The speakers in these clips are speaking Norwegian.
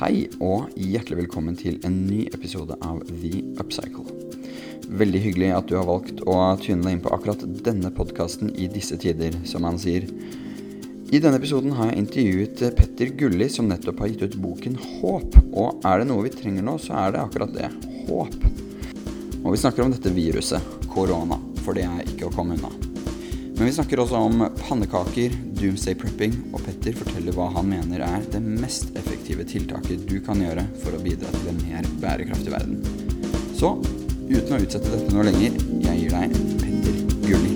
Hei og hjertelig velkommen til en ny episode av The Upcycle. Veldig hyggelig at du har valgt å tyne deg inn på akkurat denne podkasten i disse tider, som han sier. I denne episoden har jeg intervjuet Petter Gulli, som nettopp har gitt ut boken Håp. Og er det noe vi trenger nå, så er det akkurat det. Håp. Og vi snakker om dette viruset, korona, for det er ikke å komme unna. Men vi snakker også om pannekaker, doomsday prepping, og Petter forteller hva han mener er det mest effektive tiltaket du kan gjøre for å bidra til en mer bærekraftig verden. Så uten å utsette dette noe lenger, jeg gir deg Petter Gulli.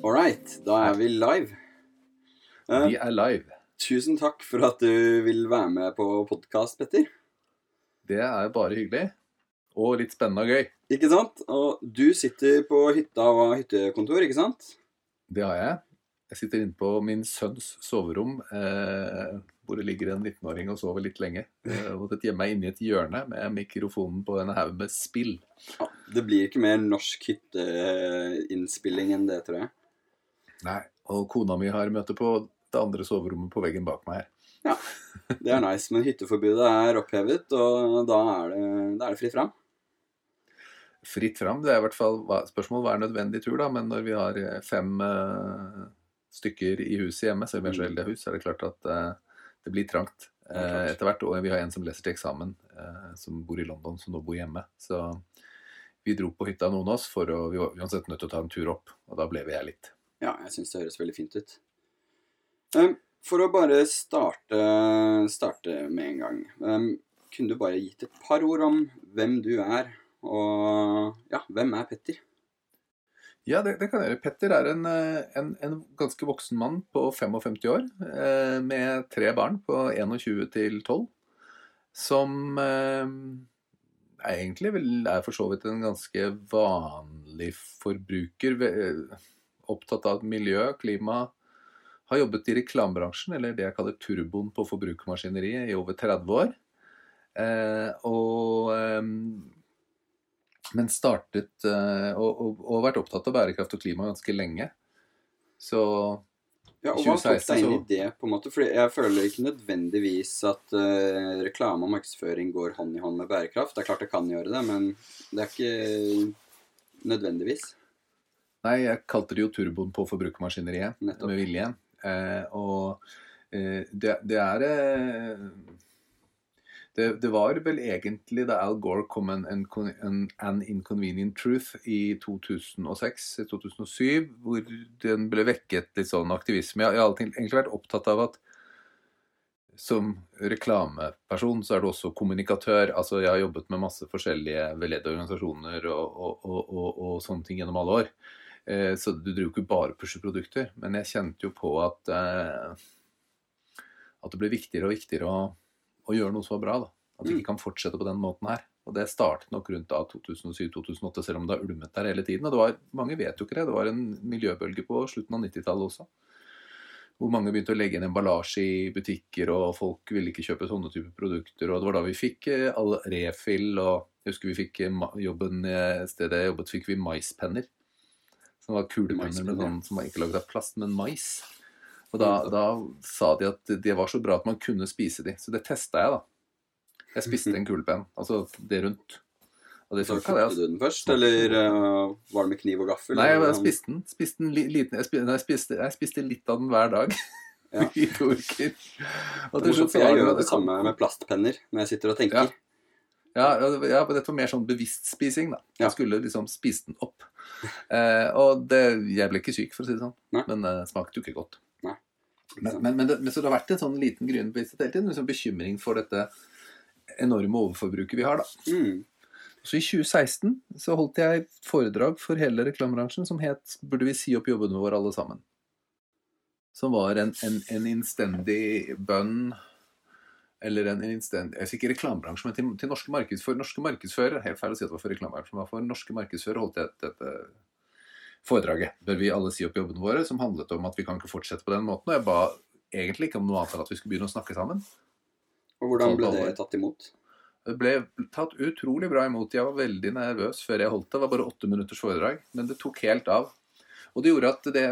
All right, da er vi live. Eh, Vi er live. tusen takk for at du vil være med på podkast, Petter. Det er bare hyggelig. Og litt spennende og gøy. Ikke sant? Og du sitter på hytta og har hyttekontor, ikke sant? Det har jeg. Jeg sitter inne på min sønns soverom, eh, hvor det ligger en 19-åring og sover litt lenge. Jeg har måttet gjemme meg inne i et hjørne med mikrofonen på en haug med spill. Ja, det blir ikke mer norsk hytteinnspilling enn det, tror jeg. Nei. Og kona mi har møte på det andre soverommet på veggen bak meg her. Ja, Det er nice, men hytteforbudet er opphevet, og da er det, da er det fritt fram. Fritt fram. Det er i hvert fall spørsmål hva er nødvendig tur, da. Men når vi har eh, fem uh, stykker i huset hjemme, selv om vi er så heldige hus, så er det klart at uh, det blir trangt uh, etter hvert. Og vi har en som leser til eksamen, som bor i London, som nå bor hjemme. Så vi dro på hytta, noen av oss, for å, vi var uansett nødt til å ta en tur opp. Og da ble vi her litt. Ja, jeg syns det høres veldig fint ut. Um, for å bare starte, starte med en gang um, Kunne du bare gitt et par ord om hvem du er, og ja, hvem er Petter? Ja, det, det kan jeg gjøre. Petter er en, eh, en, en ganske voksen mann på 55 år, eh, med tre barn på 21 til 12, som eh, er egentlig er for så vidt en ganske vanlig forbruker. eh, Opptatt av miljø, klima. Har jobbet i reklamebransjen, eller det jeg kaller turboen på forbrukermaskineriet, i over 30 år. Eh, og men startet uh, og, og, og vært opptatt av bærekraft og klima ganske lenge. Så Ja, og Hva tok 2016 deg inn i det? på en måte? Fordi Jeg føler ikke nødvendigvis at uh, reklame og markedsføring går hånd i hånd med bærekraft. Det er klart det kan gjøre det, men det er ikke nødvendigvis. Nei, jeg kalte det jo turboen på forbrukermaskineriet med vilje. Uh, og det, det er det, det var vel egentlig da Al Gore kom en, en, en An Inconvenient Truth i 2006-2007, hvor den ble vekket litt sånn aktivisme. Jeg har egentlig vært opptatt av at som reklameperson så er du også kommunikatør. Altså Jeg har jobbet med masse forskjellige veldedige organisasjoner og, og, og, og, sånne ting gjennom alle år. Eh, så du driver ikke bare pusher produkter. Men jeg kjente jo på at eh, at det ble viktigere og viktigere å, å gjøre noe så bra. da. At vi Mm. ikke kan fortsette på den måten her. Og det startet nok rundt da 2007-2008, selv om det har ulmet der hele tiden. Og det var, mange vet jo ikke det. Det var en miljøbølge på slutten av 90-tallet også. Hvor mange begynte å legge inn emballasje i butikker, og folk ville ikke kjøpe sånne typer produkter. Og det var da vi fikk eh, all refill, og jeg husker vi fikk eh, jobben eh, stedet jeg jobbet, fikk vi maispenner. Som var kulepenner med sånn, som var ikke laget av plast, men mais. Og da, da sa de at det var så bra at man kunne spise de. Så det testa jeg, da. Jeg spiste en kulepenn. Altså det rundt. Og det Så det. kokte Altså. du den først, eller uh, var det med kniv og gaffel? Nei, jeg, jeg sånn? spiste den. Spiste den li, liten, jeg, spiste, jeg, spiste, jeg spiste litt av den hver dag. Ja. I to uker. Og er morsomt, jeg gjør det samme med plastpenner når jeg sitter og tenker. Ja, ja, ja, dette var mer sånn bevisst spising, da. Jeg skulle liksom spise den opp. Eh, og det, jeg ble ikke syk, for å si det sånn. Nei. Men det smakte jo ikke godt. Men, men, men, det, men så det har vært en sånn liten gryende bevissthet hele tiden. En sånn bekymring for dette enorme overforbruket vi har, da. Mm. Så i 2016 så holdt jeg foredrag for hele reklamebransjen som het 'Burde vi si opp jobbene våre alle sammen?' Som var en, en, en innstendig bønn eller en innstendig Jeg sier ikke reklamebransjen, men til, til norske, markedsfør, norske markedsfører, Helt feil å si at det var for reklamebransjen, men for norske markedsførere holdt jeg dette foredraget. Bør vi alle si opp jobbene våre? Som handlet om at vi kan ikke fortsette på den måten. Og jeg ba egentlig ikke om noe annet enn at vi skulle begynne å snakke sammen. Og hvordan ble det tatt imot? Det ble tatt utrolig bra imot. Jeg var veldig nervøs før jeg holdt det. Det var bare åtte minutters foredrag, men det tok helt av. Og det gjorde at det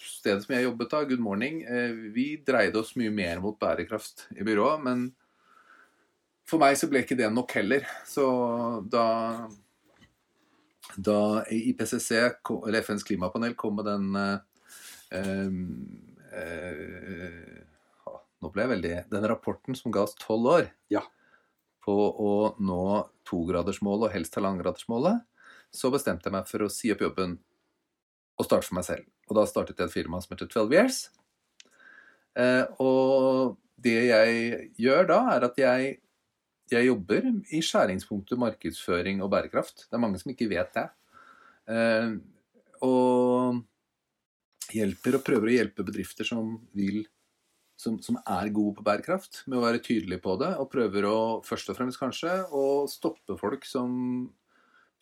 stedet som jeg jobbet da, Good Morning, eh, vi dreide oss mye mer mot bærekraft i byrået. Men for meg så ble ikke det nok heller. Så da da IPCC, eller FNs klimapanel, kom med den eh, eh, Nå ble jeg veldig Den rapporten som ga oss tolv år Ja. på å nå togradersmålet og helst halvannengradersmålet, så bestemte jeg meg for å si opp jobben og starte for meg selv. Og da startet jeg et firma som heter 12 Years. Eh, og det jeg gjør da, er at jeg, jeg jobber i skjæringspunktet markedsføring og bærekraft. Det er mange som ikke vet det. Eh, og hjelper og prøver å hjelpe bedrifter som vil som, som, er gode på bærekraft, med å være tydelige på det. Og prøver å først og fremst kanskje å stoppe folk som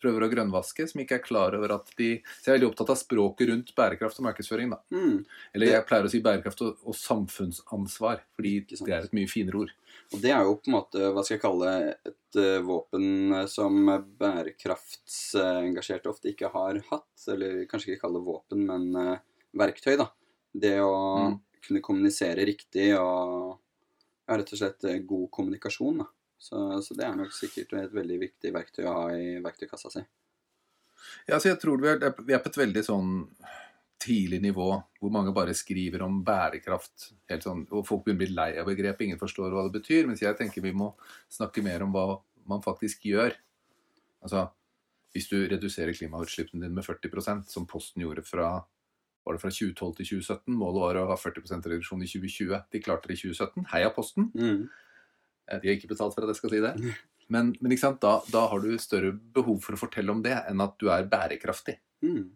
prøver å grønnvaske, som ikke er klar over at de Så jeg er veldig opptatt av språket rundt bærekraft og markedsføring, da. Mm. Eller jeg pleier å si bærekraft og, og samfunnsansvar, fordi det er et mye finere ord. Og det er jo på en måte, hva skal jeg kalle et uh, våpen som bærekraftsengasjerte ofte ikke har hatt. Eller kanskje ikke kalle det våpen, men uh, verktøy, da. Det å Mm. kunne kommunisere riktig og ja, rett og slett eh, god kommunikasjon, da. Så, så det er nok sikkert et veldig viktig verktøy å ha i verktøykassa si. Ja, så jeg tror vi er, vi er på et veldig sånn tidlig nivå hvor mange bare skriver om bærekraft. Helt sånn, og Folk begynner å bli lei av begrepet, ingen forstår hva det betyr. Mens jeg tenker vi må snakke mer om hva man faktisk gjør. Altså, Hvis du reduserer klimautslippene dine med 40% som Posten gjorde fra var det fra 2012 til 2017. Målet var å ha 40% reduksjon i 2020. De klarte det i 2017. Heia Posten. Mm. Eh, De har ikke betalt for at jeg skal si det. Men, men? Da, da har du større behov for å fortelle om det enn at du er bærekraftig. Mm.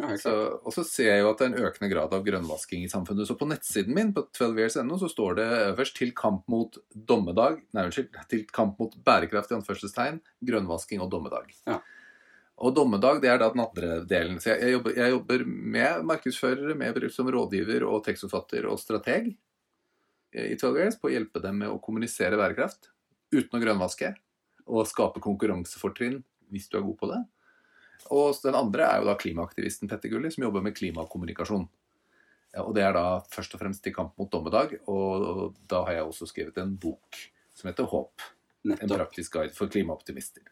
Ja, Så, og så ser jeg jo at det er en økende grad av grønnvasking i samfunnet. Så på nettsiden min på 12years.no så står det øverst 'til kamp mot dommedag'. Nei. Til kamp mot bærekraft i anførselstegn, grønnvasking og dommedag. Ja. Og dommedag det er da den andre delen. Så jeg, jeg, jobber, jeg jobber med markedsførere, med bedrift som rådgiver og tekstforfatter og strateg i 12 years på å hjelpe dem med å kommunisere bærekraft uten å grønnvaske. Og skape konkurransefortrinn hvis du er god på det. Og den andre er jo da klimaaktivisten Petter Gulli, som jobber med klimakommunikasjon. Ja, og det er da først og fremst i kamp mot dommedag, og da har jeg også skrevet en bok som heter Håp. En praktisk guide for klimaoptimister.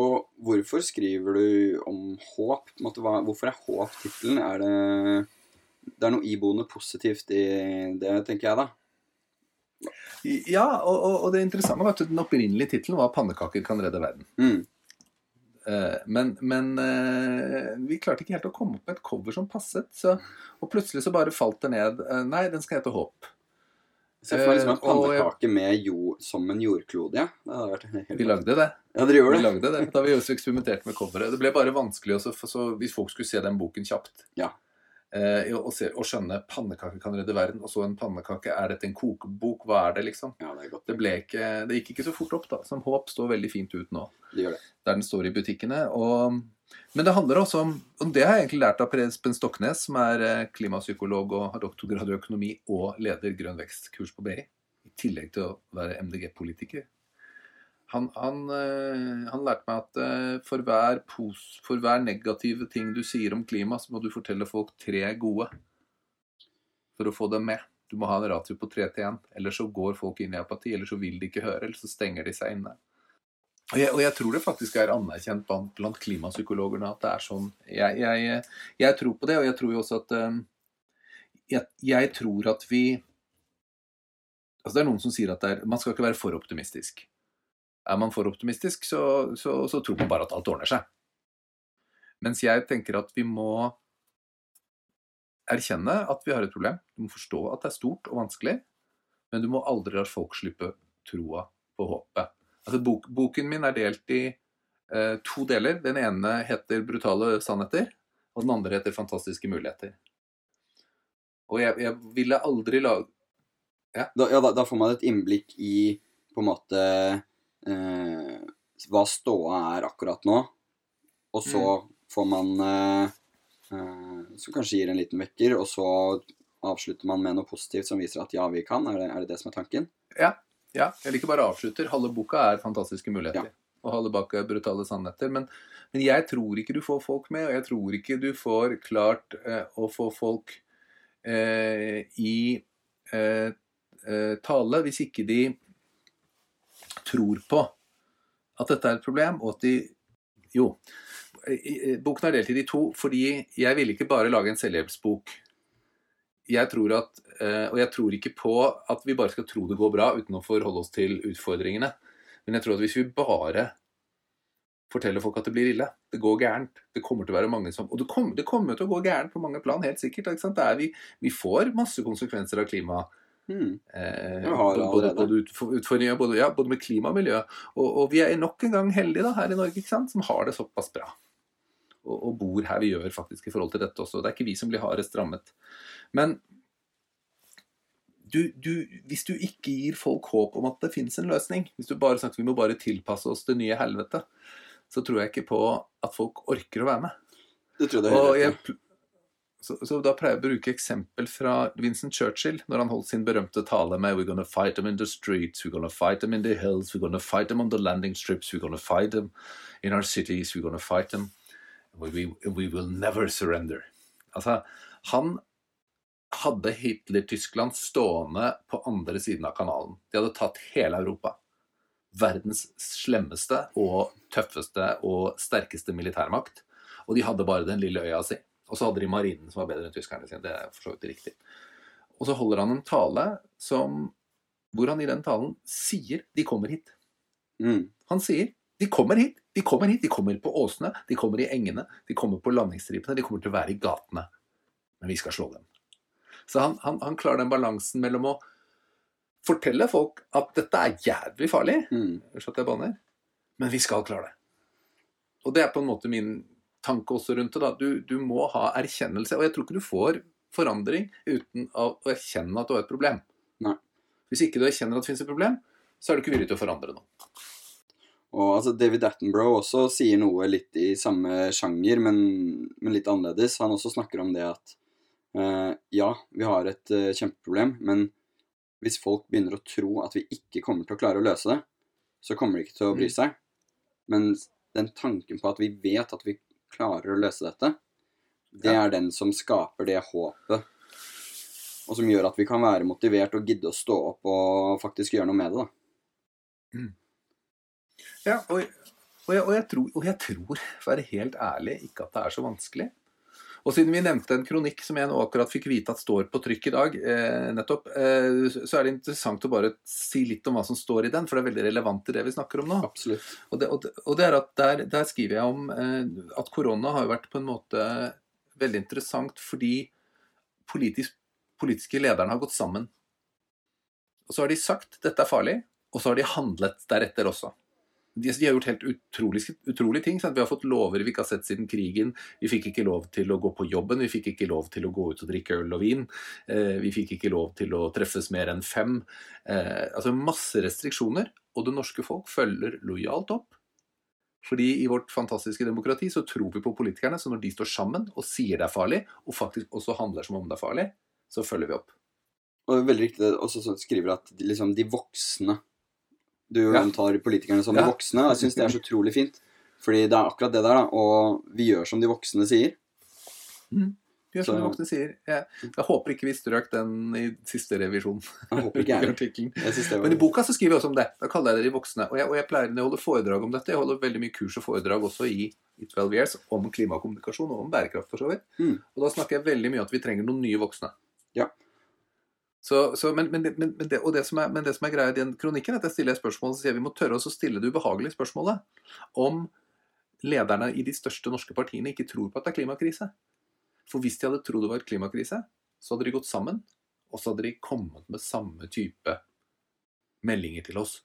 Og hvorfor skriver du om håp? Hvorfor er håp tittelen? Er det Det er noe iboende positivt i det, tenker jeg, da. Ja, og, og, og det interessante var at den opprinnelige tittelen var 'Pannekaker kan redde verden'. Mm. Eh, Men, men eh, vi klarte ikke helt å komme opp med et cover som passet. Så, og plutselig så bare falt det ned. Eh, Nei, den skal hete Håp. Så jeg får liksom en pannekake med jord, som en jordklode, ja. Det Vi lagde det. Ja, dere gjorde Vi lagde det. Da vi også eksperimenterte med coveret. Det ble bare vanskelig også, så, hvis folk skulle se den boken kjapt. Ja. Eh, og, se, og skjønne 'pannekake kan redde verden', og så en pannekake. Er dette en kokebok? Hva er det, liksom? Ja, det er. Det, ikke, det gikk ikke så fort opp, da. Som Håp står veldig fint ut nå. Det gjør det. der den står i butikkene. Og, men det handler også om Og det har jeg egentlig lært av Per Espen Stoknes, som er eh, klimapsykolog og har doktorgrad i økonomi og leder Grønn vekst-kurs på BI, i tillegg til å være MDG-politiker. Han, han, eh, han lærte meg at eh, for hver, pos, for hver negative ting du sier om klima, så må du fortelle folk tre gode for å få dem med. Du må ha en ratio på tre til én, ellers så går folk inn i apati, eller så vil de ikke høre, eller så stenger de seg inne. Og jeg, og jeg tror det faktisk er anerkjent blant, blant klimapsykologene at det er sånn. Jeg, jeg, jeg tror på det, og jeg tror jo også at eh, jeg, tror at vi Altså Det er noen som sier at er, man skal ikke være for optimistisk. Er man for optimistisk, så, så, så tror man bare at alt ordner seg. Mens jeg tenker at vi må erkjenne at vi har et problem. Du må forstå at det er stort og vanskelig, men du må aldri la folk slippe troa på håpet. Altså, bok, boken min er delt i eh, to deler. Den ene heter 'Brutale sannheter', og den andre heter 'Fantastiske muligheter'. Og jeg, jeg ville aldri lage Da, ja, da, da får man et innblikk i på en måte eh, hva ståa er akkurat nå. Og så får man eh, eh, Som kanskje gir en liten vekker, og så avslutter man med noe positivt som viser at ja, vi kan. Er det er det, det som er tanken? Ja, eller ikke bare avslutter. Halve boka er fantastiske muligheter. Og halve bak er brutale sannheter. Men, men jeg tror ikke du får folk med, og jeg tror ikke du får klart eh, å få folk eh, i eh, eh, tale hvis ikke de tror på at dette er et problem, og at de Jo. Boken er delt i de to fordi jeg ville ikke bare lage en selvhjelpsbok. Jeg tror at, eh, Og jeg tror ikke på at vi bare skal tro det går bra uten å forholde oss til utfordringene. Men jeg tror at hvis vi bare forteller folk at det blir ille, det går gærent Det kommer til å være mange som Og det kommer, det kommer til å gå gærent på mange plan, helt sikkert. Er vi, vi får masse konsekvenser av klima. Eh, har både, både, både utfordringer både, ja, både med klima og miljø. Og, og vi er nok en gang heldige da, her i Norge ikke sant, som har det såpass bra. Og, og bor her vi gjør faktisk i forhold til dette også. Det er ikke vi som blir hardest rammet. Men du, du, hvis du ikke gir folk håp om at det finnes en løsning, hvis du bare snakker vi må bare tilpasse oss det nye helvete, så tror jeg ikke på at folk orker å være med. Det tror jeg det jeg, helt rett så, så da pleier jeg å bruke eksempel fra Vincent Churchill når han holdt sin berømte tale med We're gonna fight them in the streets, we're gonna fight them in the hills, we're gonna fight them on the landing strips, we're gonna fight them in our cities, we're gonna fight them we, we, will never surrender. Altså, han hadde Hitler-Tyskland stående på andre siden av kanalen. De hadde tatt hele Europa. Verdens slemmeste og tøffeste og sterkeste militærmakt. Og de hadde bare den lille øya si. Og så hadde de marinen som var bedre enn tyskerne sine. Det er for så vidt riktig. Og så holder han en tale som, hvor han i den talen sier 'de kommer hit'. Mm. Han sier de kommer hit, de kommer hit, de kommer på åsene, de kommer i engene, de kommer på landingsstripene, de kommer til å være i gatene. Men vi skal slå dem. Så han, han, han klarer den balansen mellom å fortelle folk at dette er jævlig farlig, Mm. Men vi skal klare det. Og det er på en måte min tanke også rundt det. da. Du, du må ha erkjennelse, og jeg tror ikke du får forandring uten å erkjenne at du har et problem. Nei. Hvis ikke du erkjenner at det finnes et problem, så er du ikke villig til å forandre noe. Og altså, David Attenborough også sier noe litt i samme sjanger, men, men litt annerledes. Han også snakker om det at uh, ja, vi har et uh, kjempeproblem, men hvis folk begynner å tro at vi ikke kommer til å klare å løse det, så kommer de ikke til å bry Mm. seg. Men den tanken på at vi vet at vi klarer å løse dette, det er den som skaper det håpet. Og som gjør at vi kan være motivert og gidde å stå opp og faktisk gjøre noe med det. da. Ja, og, og, jeg, og, jeg tror, og jeg tror, for å være helt ærlig, ikke at det er så vanskelig. Og siden vi nevnte en kronikk som jeg nå akkurat fikk vite at står på trykk i dag, eh, nettopp, eh, så er det interessant å bare si litt om hva som står i den, for det er veldig relevant til det vi snakker om nå. Absolutt. Og det, og det, og det er at der, der skriver jeg om eh, at korona har vært på en måte veldig interessant fordi politisk, politiske lederne har gått sammen. Og så har de sagt dette er farlig, og så har de handlet deretter også. De, de har gjort helt utrolig, utrolige ting. Sant? Vi har fått lover vi ikke har sett siden krigen. Vi fikk ikke lov til å gå på jobben, vi fikk ikke lov til å gå ut og drikke øl og vin. Eh, vi fikk ikke lov til å treffes mer enn fem. Eh, altså masse restriksjoner, og det norske folk følger lojalt opp. Fordi i vårt fantastiske demokrati så tror vi på politikerne, så når de står sammen og sier det er farlig, og faktisk også handler som om det er farlig, så følger vi opp. Og veldig riktig også så skriver at liksom, de voksne Du Ja. omtaler politikerne som de voksne, jeg syns det er så utrolig fint. Fordi det er akkurat det der, da. Og vi gjør som de voksne sier. Gjør som de voksne sier. Jeg, jeg håper ikke vi strøk den i siste revisjon. Jeg håper ikke jeg. Jeg Men i boka så skriver jeg også om det. Da kaller jeg det de voksne. Og jeg, og jeg pleier når jeg holder foredrag om dette, jeg holder veldig mye kurs og foredrag også i, i 12 Years om klimakommunikasjon og om bærekraft for så vidt. Mm. Og da snakker jeg veldig mye om at vi trenger noen nye voksne. Så, så, men, men, men, det, det er, men det som er greia i den kronikken, er at jeg stiller spørsmål og sier vi må tørre oss å stille det ubehagelige spørsmålet om lederne i de største norske partiene ikke tror på at det er klimakrise. For hvis de hadde trodd det var klimakrise, så hadde de gått sammen, og så hadde de kommet med samme type meldinger til oss.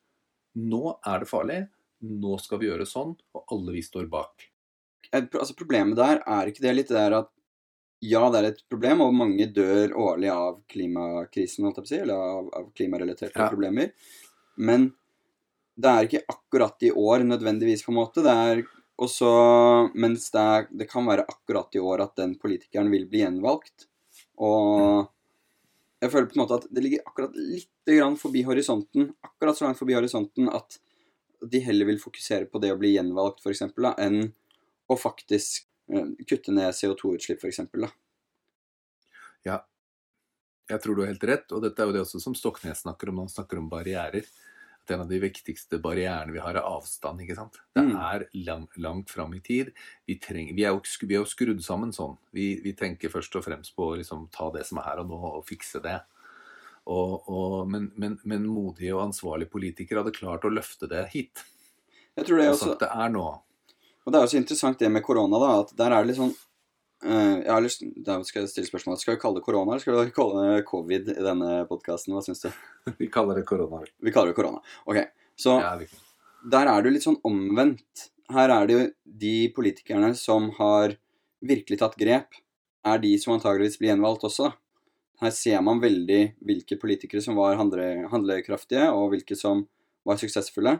Nå er det farlig, nå skal vi gjøre sånn, og alle vi står bak. Altså Problemet der er ikke det litt der at ja, det er et problem, og mange dør årlig av klimakrisen, si, eller av, av klimarelaterte Ja. problemer. Men det er ikke akkurat i år nødvendigvis, på en måte. Det er også Mens det, er, det kan være akkurat i år at den politikeren vil bli gjenvalgt. Og jeg føler på en måte at det ligger akkurat litt grann forbi horisonten, akkurat så langt forbi horisonten at de heller vil fokusere på det å bli gjenvalgt, f.eks., enn å faktisk kutte ned CO2-utslipp, f.eks. Jeg tror du har helt rett, og dette er jo det også som Stoknes snakker om når han snakker om barrierer. At en av de viktigste barrierene vi har, er avstand. ikke sant? Det Mm. er lang, langt fram i tid. Vi, treng, vi, er jo, vi er jo skrudd sammen sånn. Vi, vi tenker først og fremst på å liksom, ta det som er her og nå, og fikse det. Og, og, men, men, men modige og ansvarlige politikere hadde klart å løfte det hit. Jeg tror det er Og også sagt det er nå. Og det er jo så interessant det med korona, da, at der er det litt sånn uh, jeg har lyst, Da skal jeg stille spørsmål. Skal vi kalle det korona, eller skal vi kalle det covid i denne podkasten? Hva syns du? Vi kaller det korona. Vi kaller det korona. Ok, Så Ja, der er det jo litt sånn omvendt. Her er det jo de politikerne som har virkelig tatt grep, er de som antageligvis blir gjenvalgt også. Her ser man veldig hvilke politikere som var handle, handlekraftige, og hvilke som var suksessfulle.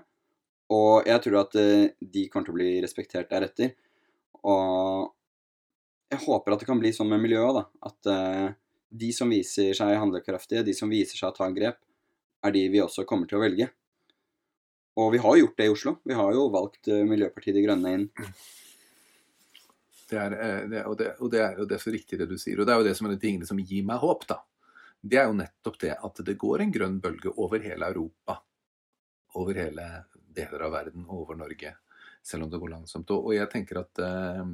Og jeg tror at eh, de kommer til å bli respektert deretter. Og jeg håper at det kan bli sånn med miljøet da. At eh, de som viser seg handlekraftige, de som viser seg å ta grep, er de vi også kommer til å velge. Og vi har gjort det i Oslo. Vi har jo valgt eh, Miljøpartiet De Grønne inn. Det er, det, og, det, og, det er, jo det er så riktig det du sier. Og det er jo det som er de tingene som gir meg håp, da. Det er jo nettopp det at det går en grønn bølge over hele Europa. Over hele deler av verden, over Norge. Selv om det går langsomt. Og, jeg tenker at eh,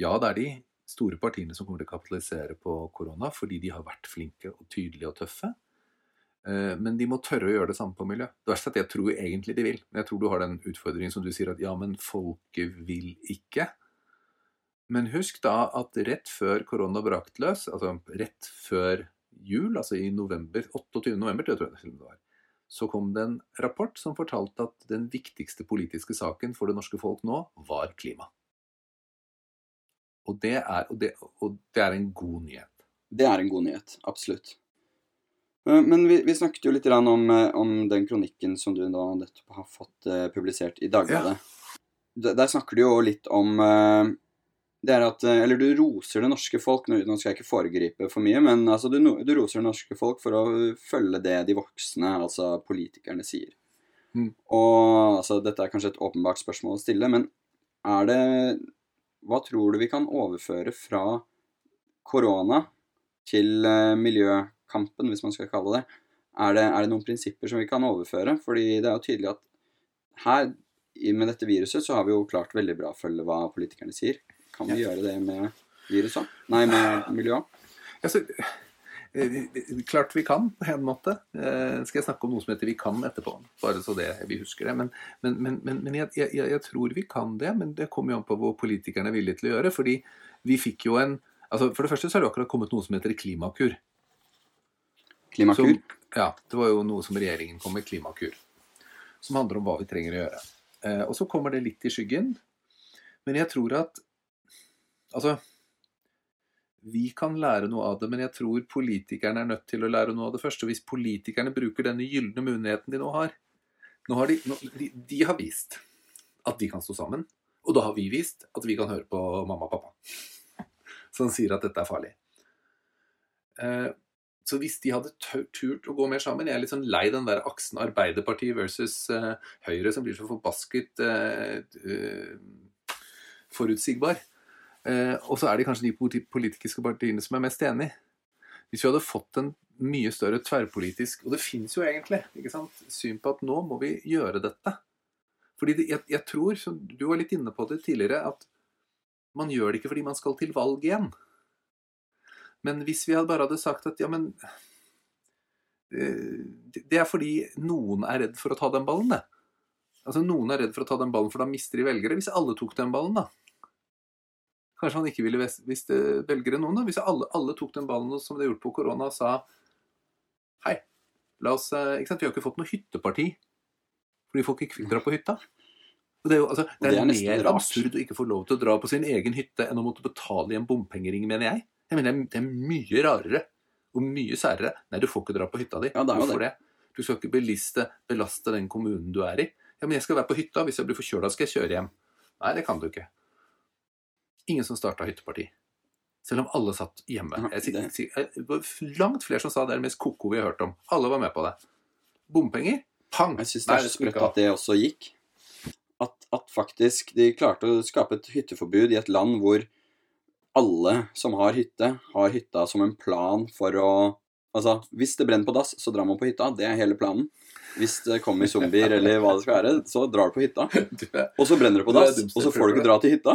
ja, det er de store partiene som kommer til å kapitalisere på korona, fordi de har vært flinke og tydelige og tøffe. Eh, Men de må tørre å gjøre det samme på miljø. Det verste er at jeg tror egentlig de vil. Men jeg tror du har den utfordringen som du sier at ja, men folket vil ikke. Men husk da at rett før korona brakte løs, altså rett før jul, altså i november, 28. november, tror jeg det var, så kom det en rapport som fortalte at den viktigste politiske saken for det norske folk nå var klima. Og det er, og det, og det er en god nyhet. Det er en god nyhet. Absolutt. Eh, Men vi, vi snakket jo litt om, eh, om den kronikken som du da nettopp har fått eh, publisert i Dagbladet. Der, der snakker du jo litt om det er at, eh, Eller du roser det norske folk. Nå nå skal jeg ikke foregripe for mye, men altså, du, du roser det norske folk for å følge det de voksne, altså politikerne, sier. Mm. Og altså, Dette er kanskje et åpenbart spørsmål å stille, men er det Hva tror du vi kan overføre fra korona til eh, miljøkampen, hvis man skal kalle det? Er, det? er det noen prinsipper som vi kan overføre? Fordi det er jo tydelig at her, med dette viruset, så har vi jo klart veldig bra å følge hva politikerne sier. Kan vi gjøre det med viruset? Nei, med miljøet? Altså, klart vi kan, på en måte. Eh, skal jeg snakke om noe som heter 'vi kan' etterpå? Bare så det, vi husker det. Men, men, men, men, men jeg, jeg, jeg tror vi kan det. Men det kommer jo an på hvor politikerne er villige til å gjøre. fordi vi fikk jo en altså For det første så har det akkurat kommet noe som heter Klimakur. Klimakur? Som, ja, det var jo noe som regjeringen kom med, Klimakur. Som handler om hva vi trenger å gjøre. Eh, og så kommer det litt i skyggen. Men jeg tror at Altså Vi kan lære noe av det, men jeg tror politikerne er nødt til å lære noe av det først. Og hvis politikerne bruker denne gylne muligheten de nå har nå har de, nå, de, de har vist at de kan stå sammen. Og da har vi vist at vi kan høre på mamma og pappa. Som sier at dette er farlig. Eh, så hvis de hadde turt å gå mer sammen Jeg er litt sånn lei den der aksen Arbeiderpartiet versus eh, Høyre, som blir så forbasket eh, eh, forutsigbar. Eh, og så er det kanskje de politiske partiene som er mest enig. Hvis vi hadde fått en mye større tverrpolitisk Og det fins jo egentlig ikke sant, syn på at nå må vi gjøre dette. Fordi det, jeg, jeg tror, som du var litt inne på det tidligere, at man gjør det ikke fordi man skal til valg igjen. Men hvis vi bare hadde sagt at ja, men eh, det er fordi noen er redd for å ta den ballen, det. Altså Noen er redd for å ta den ballen, for da mister de velgere. Hvis alle tok den ballen, da. Kanskje han ikke ville visst eh, velgere noen, da. Hvis alle, alle tok den ballen som de har gjort på korona, og sa hei, la oss eh, ikke sant? Vi har ikke fått noe hytteparti fordi folk ikke fikk dra på hytta. Og det er jo altså, det er, det er mer rart. absurd å ikke få lov til å dra på sin egen hytte enn å måtte betale i en bompengering, mener jeg. Jeg mener, det er- mye rarere og mye særere. Nei, du får ikke dra på hytta di. Ja, det Hvorfor det? Du skal ikke beliste, belaste den kommunen du er i. Ja, men jeg skal være på hytta. Hvis jeg blir forkjøla, skal jeg kjøre hjem. Nei, det kan du ikke. Ingen som starta hytteparti. Selv om alle satt hjemme. Jeg, det- var langt flere som sa det er det mest ko-ko vi har hørt om. Alle var med på det. Bompenger? Pang! Jeg syns det er så sprøtt at det også gikk. At, at faktisk de klarte å skape et hytteforbud i et land hvor alle som har hytte, har hytta som en plan for å Altså, hvis det brenner på dass, så drar man på hytta. Det er hele planen. Hvis det kommer zombier eller hva det skal være, så drar du på hytta. Og så brenner det på dass, og så får du ikke dra til hytta.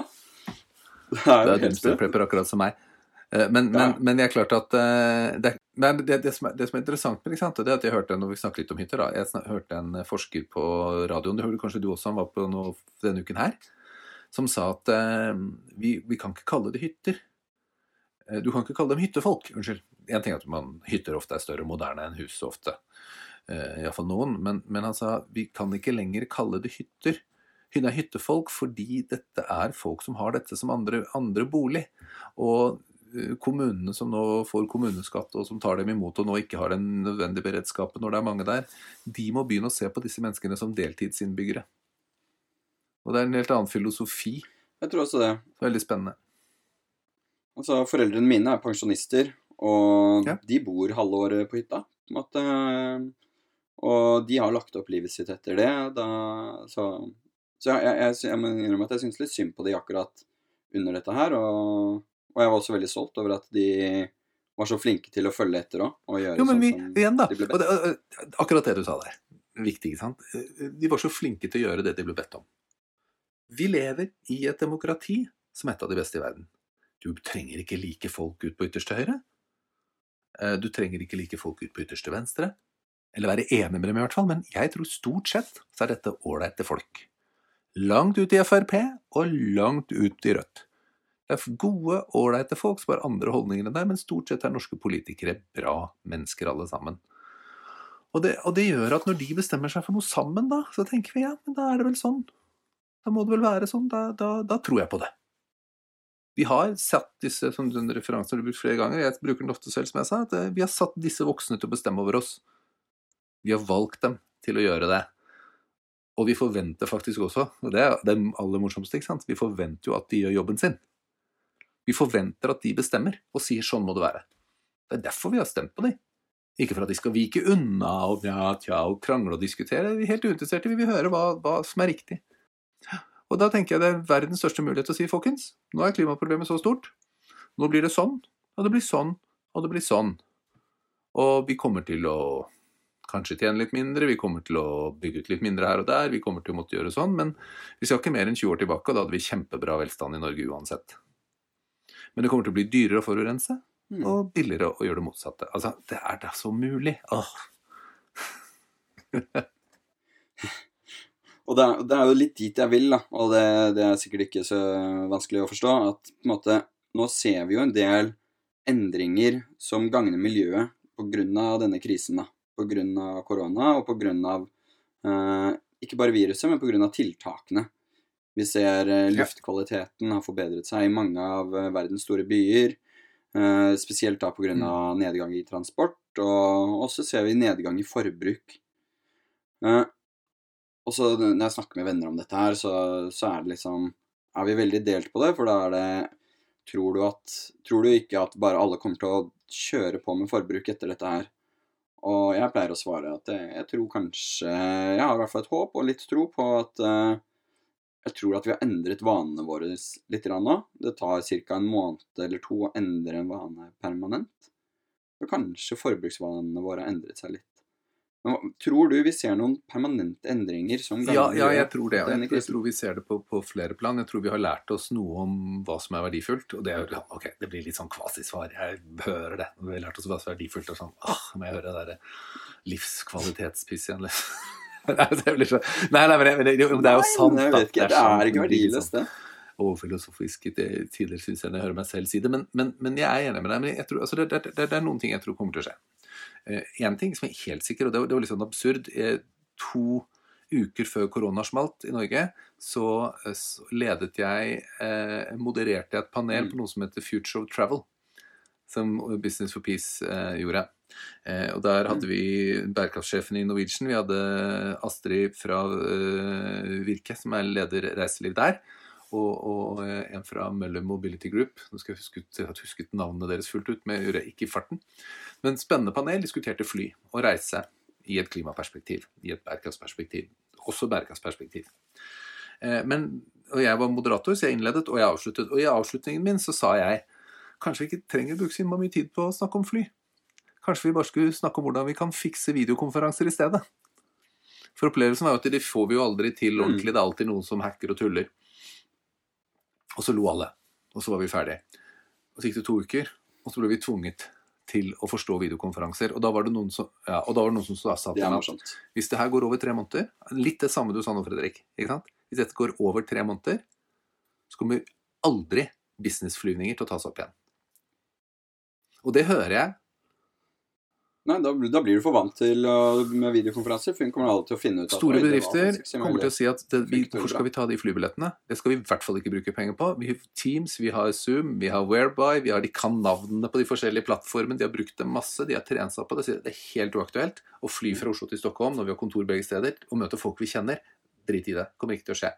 Det er er helt dumpster sprøtt. prepper akkurat som meg. Eh, Men, men, men jeg er klart at eh, det, det, det, som er, det som er interessant med det, det er at jeg hørte når vi snakket litt om hytter, da, jeg snak, hørte en forsker på radioen, det hørte kanskje du også, han var på noe denne uken her, som sa at eh, vi, vi kan ikke kalle det hytter. Eh, Du kan ikke kalle dem hyttefolk. Unnskyld. En ting er at man, hytter ofte er større og moderne enn hus ofte. Eh, Iallfall noen. Men, men han sa vi kan ikke lenger kalle det hytter. Det er hyttefolk fordi dette er folk som har dette som andre, andre bolig. Og eh, kommunene som nå får kommuneskatt, og som tar dem imot og nå ikke har den nødvendige beredskapen når det er mange der, de må begynne å se på disse menneskene som deltidsinnbyggere. Og det er en helt annen filosofi. Jeg tror også det. Veldig spennende. Altså, foreldrene mine er pensjonister, og Ja. de bor halve året på hytta. på en måte. Og de har lagt opp livet sitt etter det. Da, så så jeg, jeg, jeg, må innrømme at jeg syns litt synd på de akkurat under dette her. Og, og jeg var også veldig stolt over at de var så flinke til å følge etter òg. Og gjøre Jo, men sånn vi, som igjen da, de ble bedt. og- akkurat det du sa der, viktig, ikke sant? De var så flinke til å gjøre det de ble bedt om. Vi lever i et demokrati som er et av de beste i verden. Du trenger ikke like folk ut på ytterste høyre. Eh, Du trenger ikke like folk ut på ytterste venstre. Eller være enig med dem i hvert fall, men jeg tror stort sett så er dette ålreite folk. Langt ut i Frp og langt ut i Rødt. Det er gode, ålreite folk som har andre holdninger enn deg, men stort sett er norske politikere bra mennesker alle sammen. Og det, og det gjør at når de bestemmer seg for noe sammen, da, så tenker vi ja, men da er det vel sånn. Da må det vel være sånn. Da, da, da tror jeg på det. Vi har satt disse som den referansen du brukt flere ganger, jeg bruker den ofte selv, som jeg sa, at eh, vi har satt disse voksne til å bestemme over oss. Vi har valgt dem til å gjøre det. Og vi forventer faktisk også, og det er det aller morsomste, ikke sant, vi forventer jo at de gjør jobben sin. Vi forventer at de bestemmer og sier sånn må det være. Det er derfor vi har stemt på dem. Ikke for at de skal vike unna og, ja, tja, og krangle og diskutere. Vi er helt uinteresserte. Vi vil høre hva, hva som er riktig. Og da tenker jeg det er verdens største mulighet til å si, folkens, nå er klimaproblemet så stort. Nå blir det sånn, og det blir sånn, og det blir sånn. Og vi kommer til å kanskje tjene litt mindre, vi kommer til å bygge ut litt mindre her og der, vi kommer til å måtte gjøre sånn, men vi skal ikke mer enn 20 år tilbake, og da hadde vi kjempebra velstand i Norge uansett. Men det kommer til å bli dyrere å forurense, Mm. og billigere å gjøre det motsatte. Altså, det er da så mulig. Åh. Og det er, det er jo litt dit jeg vil, da, og det, det er sikkert ikke så vanskelig å forstå, at på en måte, nå ser vi jo en del endringer som gagner miljøet pga. denne krisen. da, Pga. korona og pga. Eh, ikke bare viruset, men pga. tiltakene. Vi ser eh, luftkvaliteten har forbedret seg i mange av eh, verdens store byer. Eh, spesielt da pga. Mm. nedgang i transport, og også ser vi nedgang i forbruk. Eh, og så når jeg snakker med venner om dette her, så, så er det liksom Er vi veldig delt på det, for da er det Tror du at Tror du ikke at bare alle kommer til å kjøre på med forbruk etter dette her? Og jeg pleier å svare at jeg, jeg tror kanskje Jeg har i hvert fall et håp og litt tro på at uh, jeg tror at vi har endret vanene våre litt nå. Det tar ca. en måned eller to å endre en vane permanent. Og kanskje forbruksvanene våre har endret seg litt. Men tror du vi ser noen permanente endringer som Ja, gagner ja, jeg tror det. Jeg, jeg tror vi ser det på, på flere plan. Jeg tror vi har lært oss noe om hva som er verdifullt. Og det er jo Ok, det blir litt sånn kvasisvar. Jeg hører det. Vi har lært oss hva som er verdifullt. Og sånn Åh, må jeg høre det derre livskvalitetspisset igjen, liksom. Nei, det blir så Nei, nei, men det, det, er jo sant. Nei, ikke, det sant. er ikke blir litt verdiløst, det. sånn overfilosofisk til tider, syns jeg, når jeg hører meg selv si det. Men, men, men jeg er enig med deg. Men jeg tror, altså, det, det, det, det er noen ting jeg tror kommer til å skje. Én ting som er helt sikker, og det var, litt sånn absurd eh, To uker før korona smalt i Norge, så, eh, ledet jeg eh, Modererte jeg et panel Mm. på noe som heter Future of Travel. Som Business for Peace eh, gjorde. Eh, og der hadde vi bærekraftsjefen i Norwegian. Vi hadde Astrid fra eh, Virke, som er leder reiseliv der. Og, og eh, en fra Møller Mobility Group. Nå skal jeg huske, ut- jeg husket navnene deres fullt ut, men jeg gjør det ikke i farten. Men spennende panel diskuterte fly og reise i et klimaperspektiv, i et bærekraftsperspektiv. Også bærekraftsperspektiv. Eh, Men, og jeg var moderator, så jeg innledet, og jeg avsluttet. Og i avslutningen min så sa jeg kanskje vi ikke trenger å bruke så mye tid på å snakke om fly. Kanskje vi bare skulle snakke om hvordan vi kan fikse videokonferanser i stedet? For opplevelsen var jo at de får vi jo aldri til Mm. ordentlig. Det er alltid noen som hacker og tuller. Og så lo alle. Og så var vi ferdige. Og så gikk det to uker, og så ble vi tvunget til å forstå videokonferanser. Og da var det noen som, ja, og da var det noen som sa til meg at hvis det her går over tre måneder Litt det samme du sa nå, Fredrik. ikke sant? Hvis dette går over tre måneder, så kommer aldri businessflyvninger til å tas opp igjen. Og det hører jeg. Nei, da, da blir du for vant til uh, med videokonferanser, for hun kommer aldri til å finne ut Store bedrifter kommer til å si at det, vi, hvor skal vi ta de flybillettene? Det skal vi i hvert fall ikke bruke penger på. Vi har Teams, vi har Zoom, vi har Whereby, vi har de kan navnene på de forskjellige plattformene. De har brukt dem masse, de har trent seg på det. Så det er helt uaktuelt å fly fra Oslo til Stockholm når vi har kontor begge steder, og møte folk vi kjenner. Drit i det. Kommer ikke til å skje.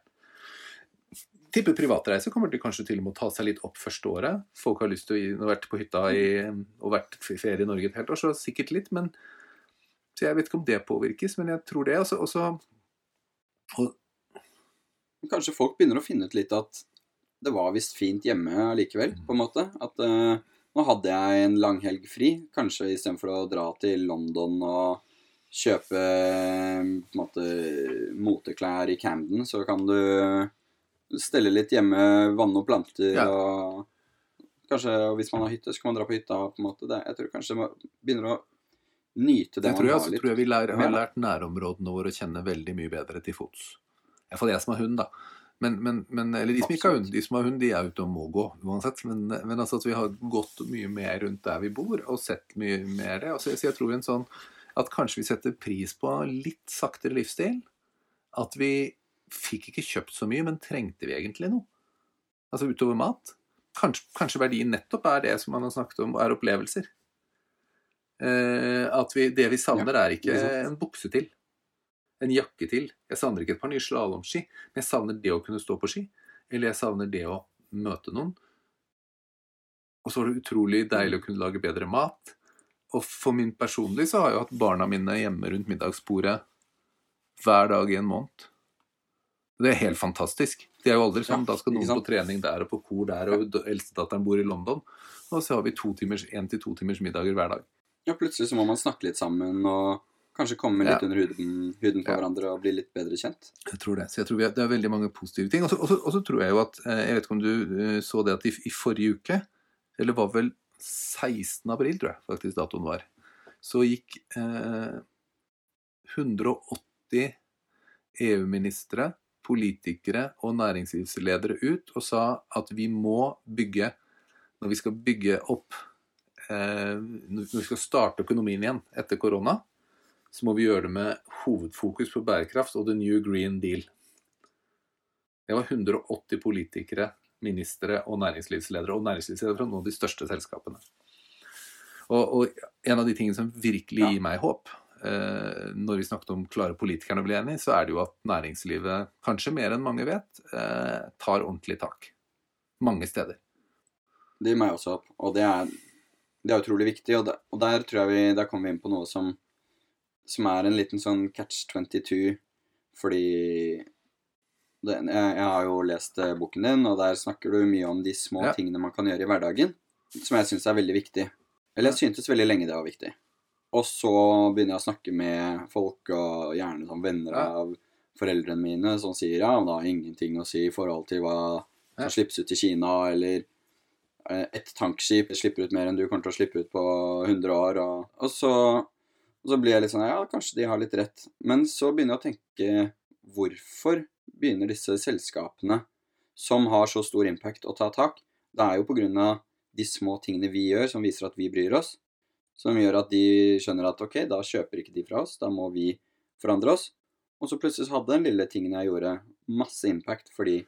Tipper privatreiser kommer til kanskje til og med å ta seg litt opp første året. Folk har lyst til å gi- vært på hytta i, og vært ferie i Norge et helt år, så sikkert litt. men så jeg vet ikke om det påvirkes, men jeg tror det. Også, også, og Kanskje folk begynner å finne ut litt at det var visst fint hjemme likevel, på en måte. At uh, nå hadde jeg en langhelg fri, kanskje istedenfor å dra til London og kjøpe eh, på en måte moteklær i Camden, så kan du stelle litt hjemme, vanne og planter Ja. og Kanskje hvis man har hytte, så kan man dra på hytta. på en måte. Det, jeg tror kanskje man begynner å nyte det det tror man jeg, har Jeg tror jeg vi lærer, har lært nærområdene våre å kjenne veldig mye bedre til fots. Iallfall jeg som har hund, da. Men, men, men, eller de som ikke har hund. De som har hund, de er ute og må gå uansett. Men, men altså at vi har gått mye mer rundt der vi bor, og sett mye mer. Altså, så jeg tror en sånn at kanskje vi setter pris på litt saktere livsstil. At vi fikk ikke kjøpt så mye, men trengte vi egentlig noe? Altså utover mat? Kanskje, kanskje verdien nettopp er det som man har snakket om, er opplevelser. Eh, at vi, det vi savner, er ikke en bukse til. En jakke til. Jeg savner ikke et par nye slalåmski, men jeg savner det å kunne stå på ski. Eller jeg savner det å møte noen. Og så var det utrolig deilig å kunne lage bedre mat. Og for min personlig så har jeg hatt barna mine hjemme rundt middagsbordet hver dag i en måned. Det er helt fantastisk. Det er jo aldri sånn. Da skal noen på trening der og på kor der, og eldstedatteren bor i London. Og så har vi to timers, en til to timers middager hver dag. Ja, plutselig så må man snakke litt sammen og kanskje komme litt Ja. under huden, huden på Ja. hverandre og bli litt bedre kjent. Jeg tror det. Så jeg tror vi har det er veldig mange positive ting. Så- og så tror jeg jo at eh, Jeg vet ikke om du eh, så det at i, i forrige uke, eller var vel 16. april, tror jeg faktisk datoen var, så gikk eh, 180 EU-ministre, politikere og næringslivsledere ut og sa at vi må bygge Når vi skal bygge opp eh, Når vi skal starte økonomien igjen etter korona, så må vi gjøre det med hovedfokus på bærekraft og The New Green Deal. Det var 180 politikere, ministre og næringslivsledere, og næringslivsledere fra noen av de største selskapene. Og, og en av de tingene som virkelig gir meg håp, når vi snakket om klare politikerne å bli enige, så er det jo at næringslivet, kanskje mer enn mange vet, eh, tar ordentlig tak. Mange steder. Det gir meg også opp, og det er, det er utrolig viktig. Og, der, og der tror jeg vi, der kommer vi inn på noe som, som er en liten sånn catch 22, fordi det, jeg, jeg har jo lest eh, boken din, og der snakker du mye om de små Ja. tingene man kan gjøre i hverdagen, som jeg syns er veldig viktig. Eller jeg syntes veldig lenge det var viktig. Og så begynner jeg å snakke med folk, og gjerne sånn venner av foreldrene mine, som sier ja, men det har ingenting å si i forhold til hva som Ja. slippes ut i Kina, eller eh, et tankskip slipper ut mer enn du kommer til å slippe ut på 100 år. Og, og, så, og så blir jeg litt sånn Ja, kanskje de har litt rett. Men så begynner jeg å tenke Hvorfor begynner disse selskapene som har så stor impact, å ta tak? Det er jo på grunn av de små tingene vi gjør, som viser at vi bryr oss. Som gjør at de skjønner at ok, da kjøper ikke de fra oss, da må vi forandre oss. Og så plutselig hadde den lille tingen jeg gjorde, masse impact fordi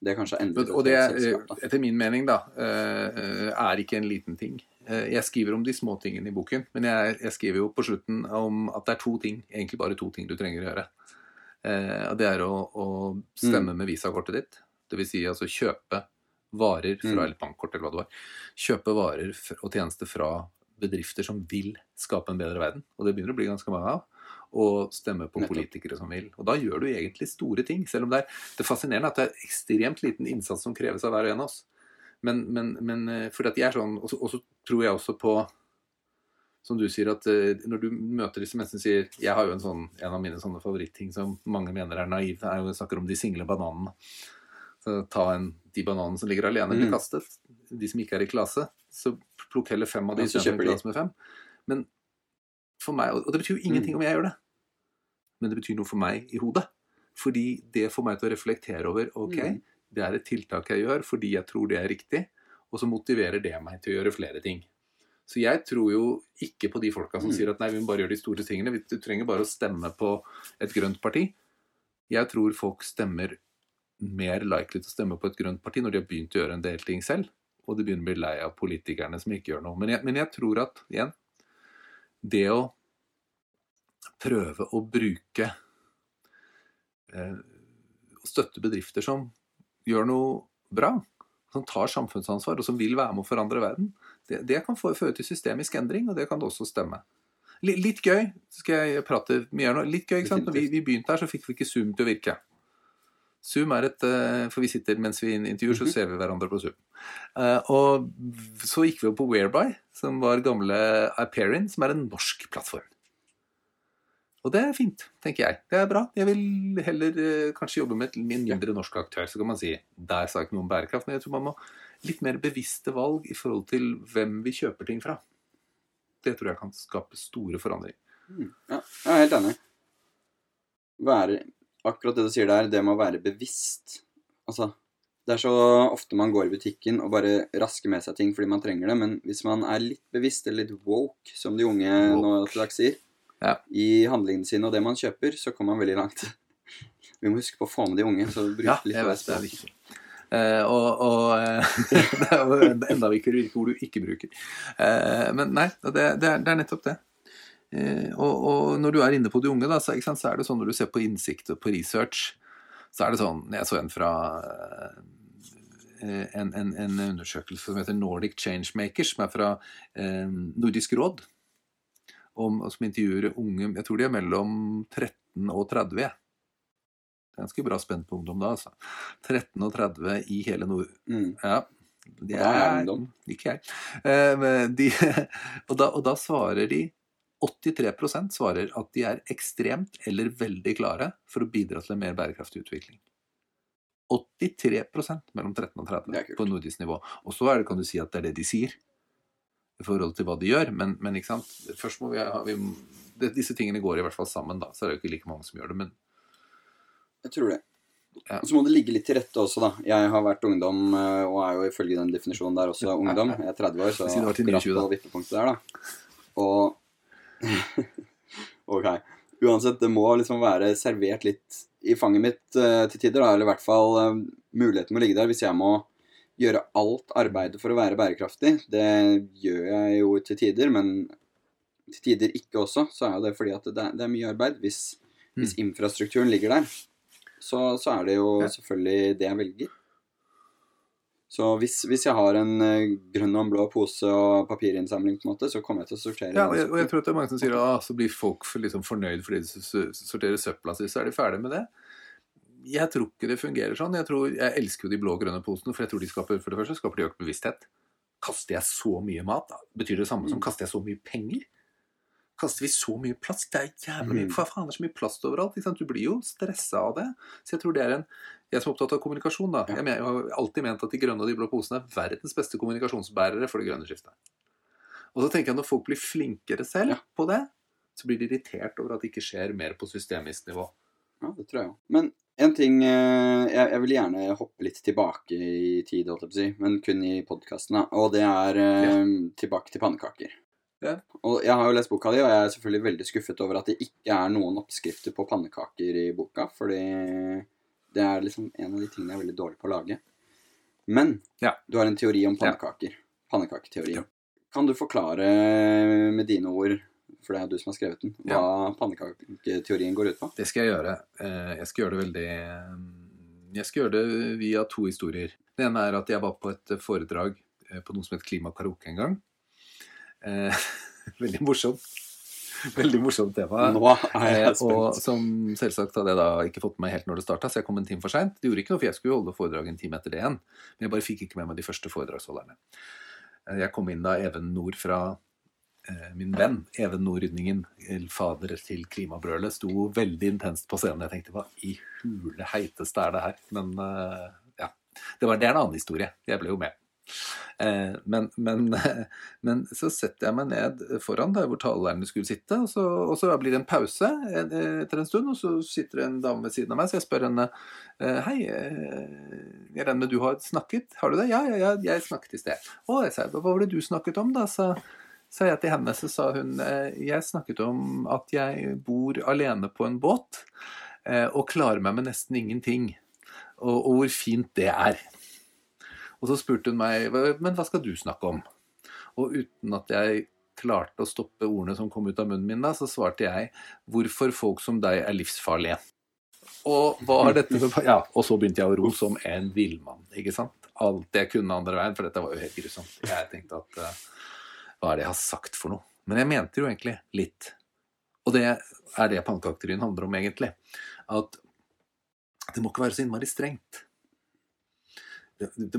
det kanskje har endret Og det, selskap. etter min mening, da, eh, er ikke en liten ting. Eh, Jeg skriver om de små tingene i boken, men jeg, jeg skriver jo på slutten om at det er to ting, egentlig bare to ting du trenger å gjøre. Eh, det er å, å Mm. stemme med visakortet ditt. Dvs. Si altså kjøpe varer fra Mm. eller bankkort eller hva det var. Kjøpe varer og tjenester fra bedrifter som vil skape en bedre verden. Og det begynner å bli ganske mange av. Og stemme på Nettopp. politikere som vil. Og da gjør du egentlig store ting. Selv om det er det er fascinerende at det er ekstremt liten innsats som kreves av hver og en av oss. Men, men, men eh, fordi at jeg er sånn Og så tror jeg også på som du sier, at eh, når du møter disse menneskene sier Jeg har jo en sånn, en av mine sånne favoritting som mange mener er naiv, er jo snakker om de single bananene. Så ta en, de bananene som ligger alene, blir Mm. De som ikke er i klase, så plukk heller fem av de Ja, så kjøper de. med fem. Men for meg, og det betyr jo ingenting Mm. om jeg gjør det, men det betyr noe for meg i hodet. Fordi det får meg til å reflektere over ok, Mm. det er et tiltak jeg gjør fordi jeg tror det er riktig, og så motiverer det meg til å gjøre flere ting. Så jeg tror jo ikke på de folka som Mm. sier at nei, vi må bare gjøre de store tingene. Du trenger bare å stemme på et grønt parti. Jeg tror folk stemmer mer likely til å stemme på et grønt parti når de har begynt å gjøre en del ting selv, og de begynner å bli lei av politikerne som ikke gjør noe. Men jeg, men jeg tror at, igjen, det å prøve å bruke eh, støtte bedrifter som gjør noe bra, som tar samfunnsansvar og som vil være med å forandre verden, det, det kan få- føre til systemisk endring, og det kan det også stemme. Litt, litt gøy, skal jeg prate mye her nå. Litt gøy, ikke sant? Når vi, vi begynte her, så fikk vi ikke Zoom til å virke. Zoom er et eh, For vi sitter mens vi intervjuer, så Mhm. ser vi hverandre på Zoom. Eh, og så gikk vi opp på Whereby, som var gamle Iperin, som er en norsk plattform. Og det er fint, tenker jeg. Det er bra. Jeg vil heller eh, kanskje jobbe med en mindre norsk aktør. Så kan man si der sa jeg ikke noe om bærekraft, men jeg tror man må litt mer bevisste valg i forhold til hvem vi kjøper ting fra. Det tror jeg kan skape store forandringer. Mm. Ja, jeg er helt enig. Være, akkurat det du sier der, det med å være bevisst. Altså, det er så ofte man går i butikken og bare rasker med seg ting fordi man trenger det, men hvis man er litt bevisst, eller litt woke, som de unge nå til dags sier, Ja. i handlingene sine og det man kjøper, så kommer man veldig langt. Vi må huske på å få med de unge, så bruk Ja, litt jeg vet det er viktig. Uh, og og eh, det er jo enda- enda viktigere hvilke ord du ikke bruker. Uh, men nei, det, det, er, det er nettopp det. Eh, og, og når du er inne på de unge, da, så, sant, så er det sånn når du ser på innsikt og på research, så er det sånn Jeg så en fra eh, en, en, en undersøkelse som heter Nordic Changemakers, som er fra eh, Nordisk råd. Om, som intervjuer unge Jeg tror de er mellom 13 og 30. jeg. Ganske bra spent på ungdom da, altså. 13 og 30 i hele Nord... Mm. Ja. De er, er ungdom. Ikke jeg. Eh, de, og, da, og da svarer de 83% svarer at de er ekstremt eller veldig klare for å bidra til en mer bærekraftig utvikling. 83% mellom 13 og 30 Det er kult. på nordisk nivå. Og så er det, kan du si at det er det de sier i forhold til hva de gjør, men, men ikke sant? først må vi ha vi, det, Disse tingene går i hvert fall sammen, da. Så er det jo ikke like mange som gjør det, men Jeg tror det. Ja. Så må det ligge litt til rette også, da. Jeg har vært ungdom, eh, og er jo ifølge den definisjonen der også ungdom. Jeg er 30 år, så akkurat på vippepunktet der, da. Og Ok. Uansett, det må liksom være servert litt i fanget mitt uh, til tider, da. Eller i hvert fall uh, muligheten må ligge der hvis jeg må gjøre alt arbeidet for å være bærekraftig. Det gjør jeg jo til tider, men til tider ikke også. Så er jo det fordi at det er, det er mye arbeid. Hvis, hvis infrastrukturen ligger der, så, så er det jo Ja. selvfølgelig det jeg velger. Så hvis, hvis jeg har en eh, grønn og en blå pose og papirinnsamling, på en måte, så kommer jeg til å sortere. Ja, og jeg, og jeg tror at det er mange som sier at så blir folk for, liksom fornøyd fordi de sorterer søpla si, så er de ferdig med det. Jeg tror ikke det fungerer sånn. Jeg, tror, jeg elsker jo de blå og grønne posene, for jeg tror de skaper for det første skaper de økt bevissthet. Kaster jeg så mye mat, da? betyr det samme som Mm. kaster jeg så mye penger? Kaster vi så mye plast? Det er jævlig mye Mm. Hva faen, det er så mye plast overalt. Du blir jo stressa av det. Så jeg tror det er en Jeg som er opptatt av kommunikasjon, da. Jeg, mener, jeg har alltid ment at de grønne og de blå posene er verdens beste kommunikasjonsbærere for det grønne skiftet. Og så tenker jeg når folk blir flinkere selv Ja. på det, så blir de irritert over at det ikke skjer mer på systemisk nivå. Ja, det tror jeg òg. Men en ting eh, jeg, jeg vil gjerne hoppe litt tilbake i tid, holdt jeg på å si, men kun i podkasten, og det er ja. tilbake til pannekaker. Ja. Og jeg har jo lest boka di, og jeg er selvfølgelig veldig skuffet over at det ikke er noen oppskrifter på pannekaker i boka, fordi det er liksom en av de tingene jeg er veldig dårlig på å lage. Men Ja. du har en teori om Ja. pannekaker. Pannekaketeori. Ja. Kan du forklare med dine ord, for det er du som har skrevet den, hva pannekaketeorien går ut på? Det skal jeg gjøre. Eh, Jeg skal gjøre det veldig eh, Jeg skal gjøre det via to historier. Det ene er at jeg var på et foredrag eh, på noe som het Klimakaroke en gang. Veldig morsomt. Veldig morsomt tema. Nå er jeg spent. og som selvsagt hadde jeg da ikke fått med meg helt når det starta, så jeg kom en time for seint. Det gjorde ikke noe, for jeg skulle holde foredrag en time etter det igjen. Men jeg bare fikk ikke med meg de første foredragsholderne. Eh, Jeg kom inn da Even Nord fra eh, min venn Even Nord Rydningen, fader til Klimabrølet, sto veldig intenst på scenen. Jeg tenkte hva i hule heiteste er det her? Men eh, ja. Det, var, det er en annen historie. Jeg ble jo med. Eh, men, men, men, så setter jeg meg ned foran der hvor talerne skulle sitte, og så, og så, blir det en pause etter en stund, og så sitter det en dame ved siden av meg, så jeg spør henne Hei, jeg regner med du har snakket? Har du det? Ja, ja, ja jeg snakket i sted. Å, jeg sa, hva var det du snakket om, da? sa sa jeg til henne, så sa hun eh, jeg snakket om at jeg bor alene på en båt eh, og klarer meg med nesten ingenting. Og, og, hvor fint det er. Og så spurte hun meg men hva skal du snakke om? Og uten at jeg klarte å stoppe ordene som kom ut av munnen min, da, så svarte jeg hvorfor folk som deg er livsfarlige. Og Ja, og så begynte jeg å ro som en villmann. ikke sant? Alt jeg kunne andre veien, for dette var jo helt grusomt. Jeg tenkte at uh, hva er det jeg har sagt for noe? Men jeg mente jo egentlig litt. Og det er det pannekaketeorien handler om, egentlig. At det må ikke være så innmari strengt.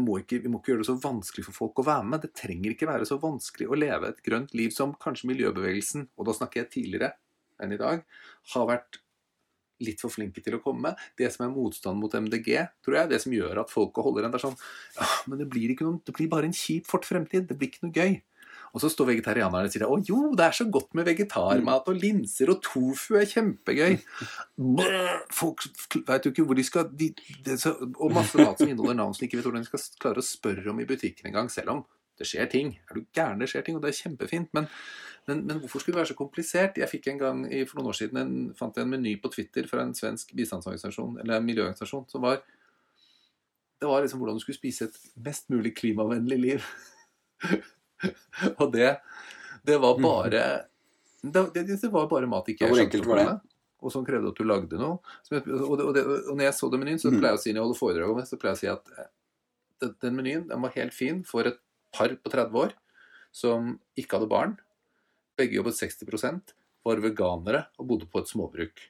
Må ikke, vi må ikke gjøre det så vanskelig for folk å være med. Det trenger ikke være så vanskelig å leve et grønt liv som kanskje miljøbevegelsen, og da snakker jeg tidligere enn i dag, har vært litt for flinke til å komme. Det som er motstand mot MDG, tror jeg, det som gjør at folk holder en der sånn ja, Men det blir, noen, det blir bare en kjip fort fremtid. Det blir ikke noe gøy. Og så står vegetarianerne og sier å jo, det er så godt med vegetarmat, og linser og tofu er kjempegøy. Folk veit jo ikke hvor de skal de, de, så, Og masse mat som inneholder navn som ikke vet hvordan de skal klare å spørre om i butikken engang, selv om det skjer ting. Er du gæren, det skjer ting, og det er kjempefint. Men, men, men, hvorfor skulle det være så komplisert? Jeg fikk en gang for noen år siden en, fant jeg en meny på Twitter fra en svensk bistandsorganisasjon, eller en miljøorganisasjon, som var det var liksom hvordan du skulle spise et mest mulig klimavennlig liv. og det, det var mm. bare det, det, det, var bare mat ikke jeg enkelt var det? Og som krevde at du lagde noe. Jeg, og, og, og, når jeg så den menyen, så mm. pleier jeg å si når jeg holder foredrag om det, så pleier jeg å si at eh, den, den menyen den var helt fin for et par på 30 år som ikke hadde barn. Begge jobbet 60% var veganere og bodde på et småbruk.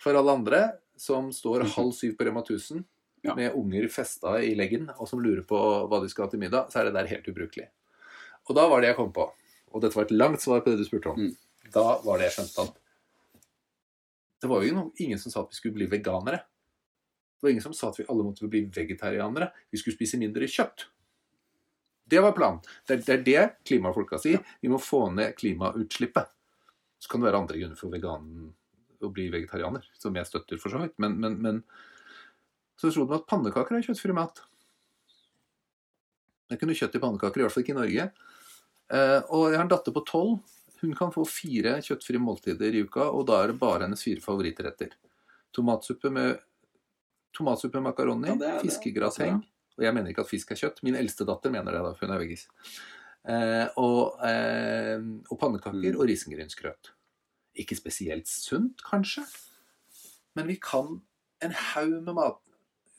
For alle andre som står mm. halv syv på Rema 1000 ja. med unger festa i leggen, og som lurer på hva de skal ha til middag, så er det der helt ubrukelig. Og da var det jeg kom på, og dette var et langt svar på det du spurte om, mm. da var det jeg skjønte at det var jo ingen som sa at vi skulle bli veganere. Det var ingen som sa at vi alle måtte bli vegetarianere. Vi skulle spise mindre kjøtt. Det var planen. Det er, det, er det klimafolka sier. Vi må få ned klimautslippet. Så kan det være andre grunner for veganen å bli vegetarianer, som jeg støtter for så vidt. Men, men, men så trodde de at pannekaker er kjøttfri mat. Det er ikke noe kjøtt i pannekaker, i hvert fall ikke i Norge. Eh, og jeg har en datter på tolv. Hun kan få fire kjøttfrie måltider i uka, og da er det bare hennes fire favorittretter. Tomatsuppe med tomatsuppe makaroni, ja, fiskegrasheng. Og jeg mener ikke at fisk er kjøtt. Min eldste datter mener det, da, for hun er veggis. Eh, og, eh, og, pannekaker mm. og risengrynsgrøt. Ikke spesielt sunt, kanskje, men vi kan en haug med mat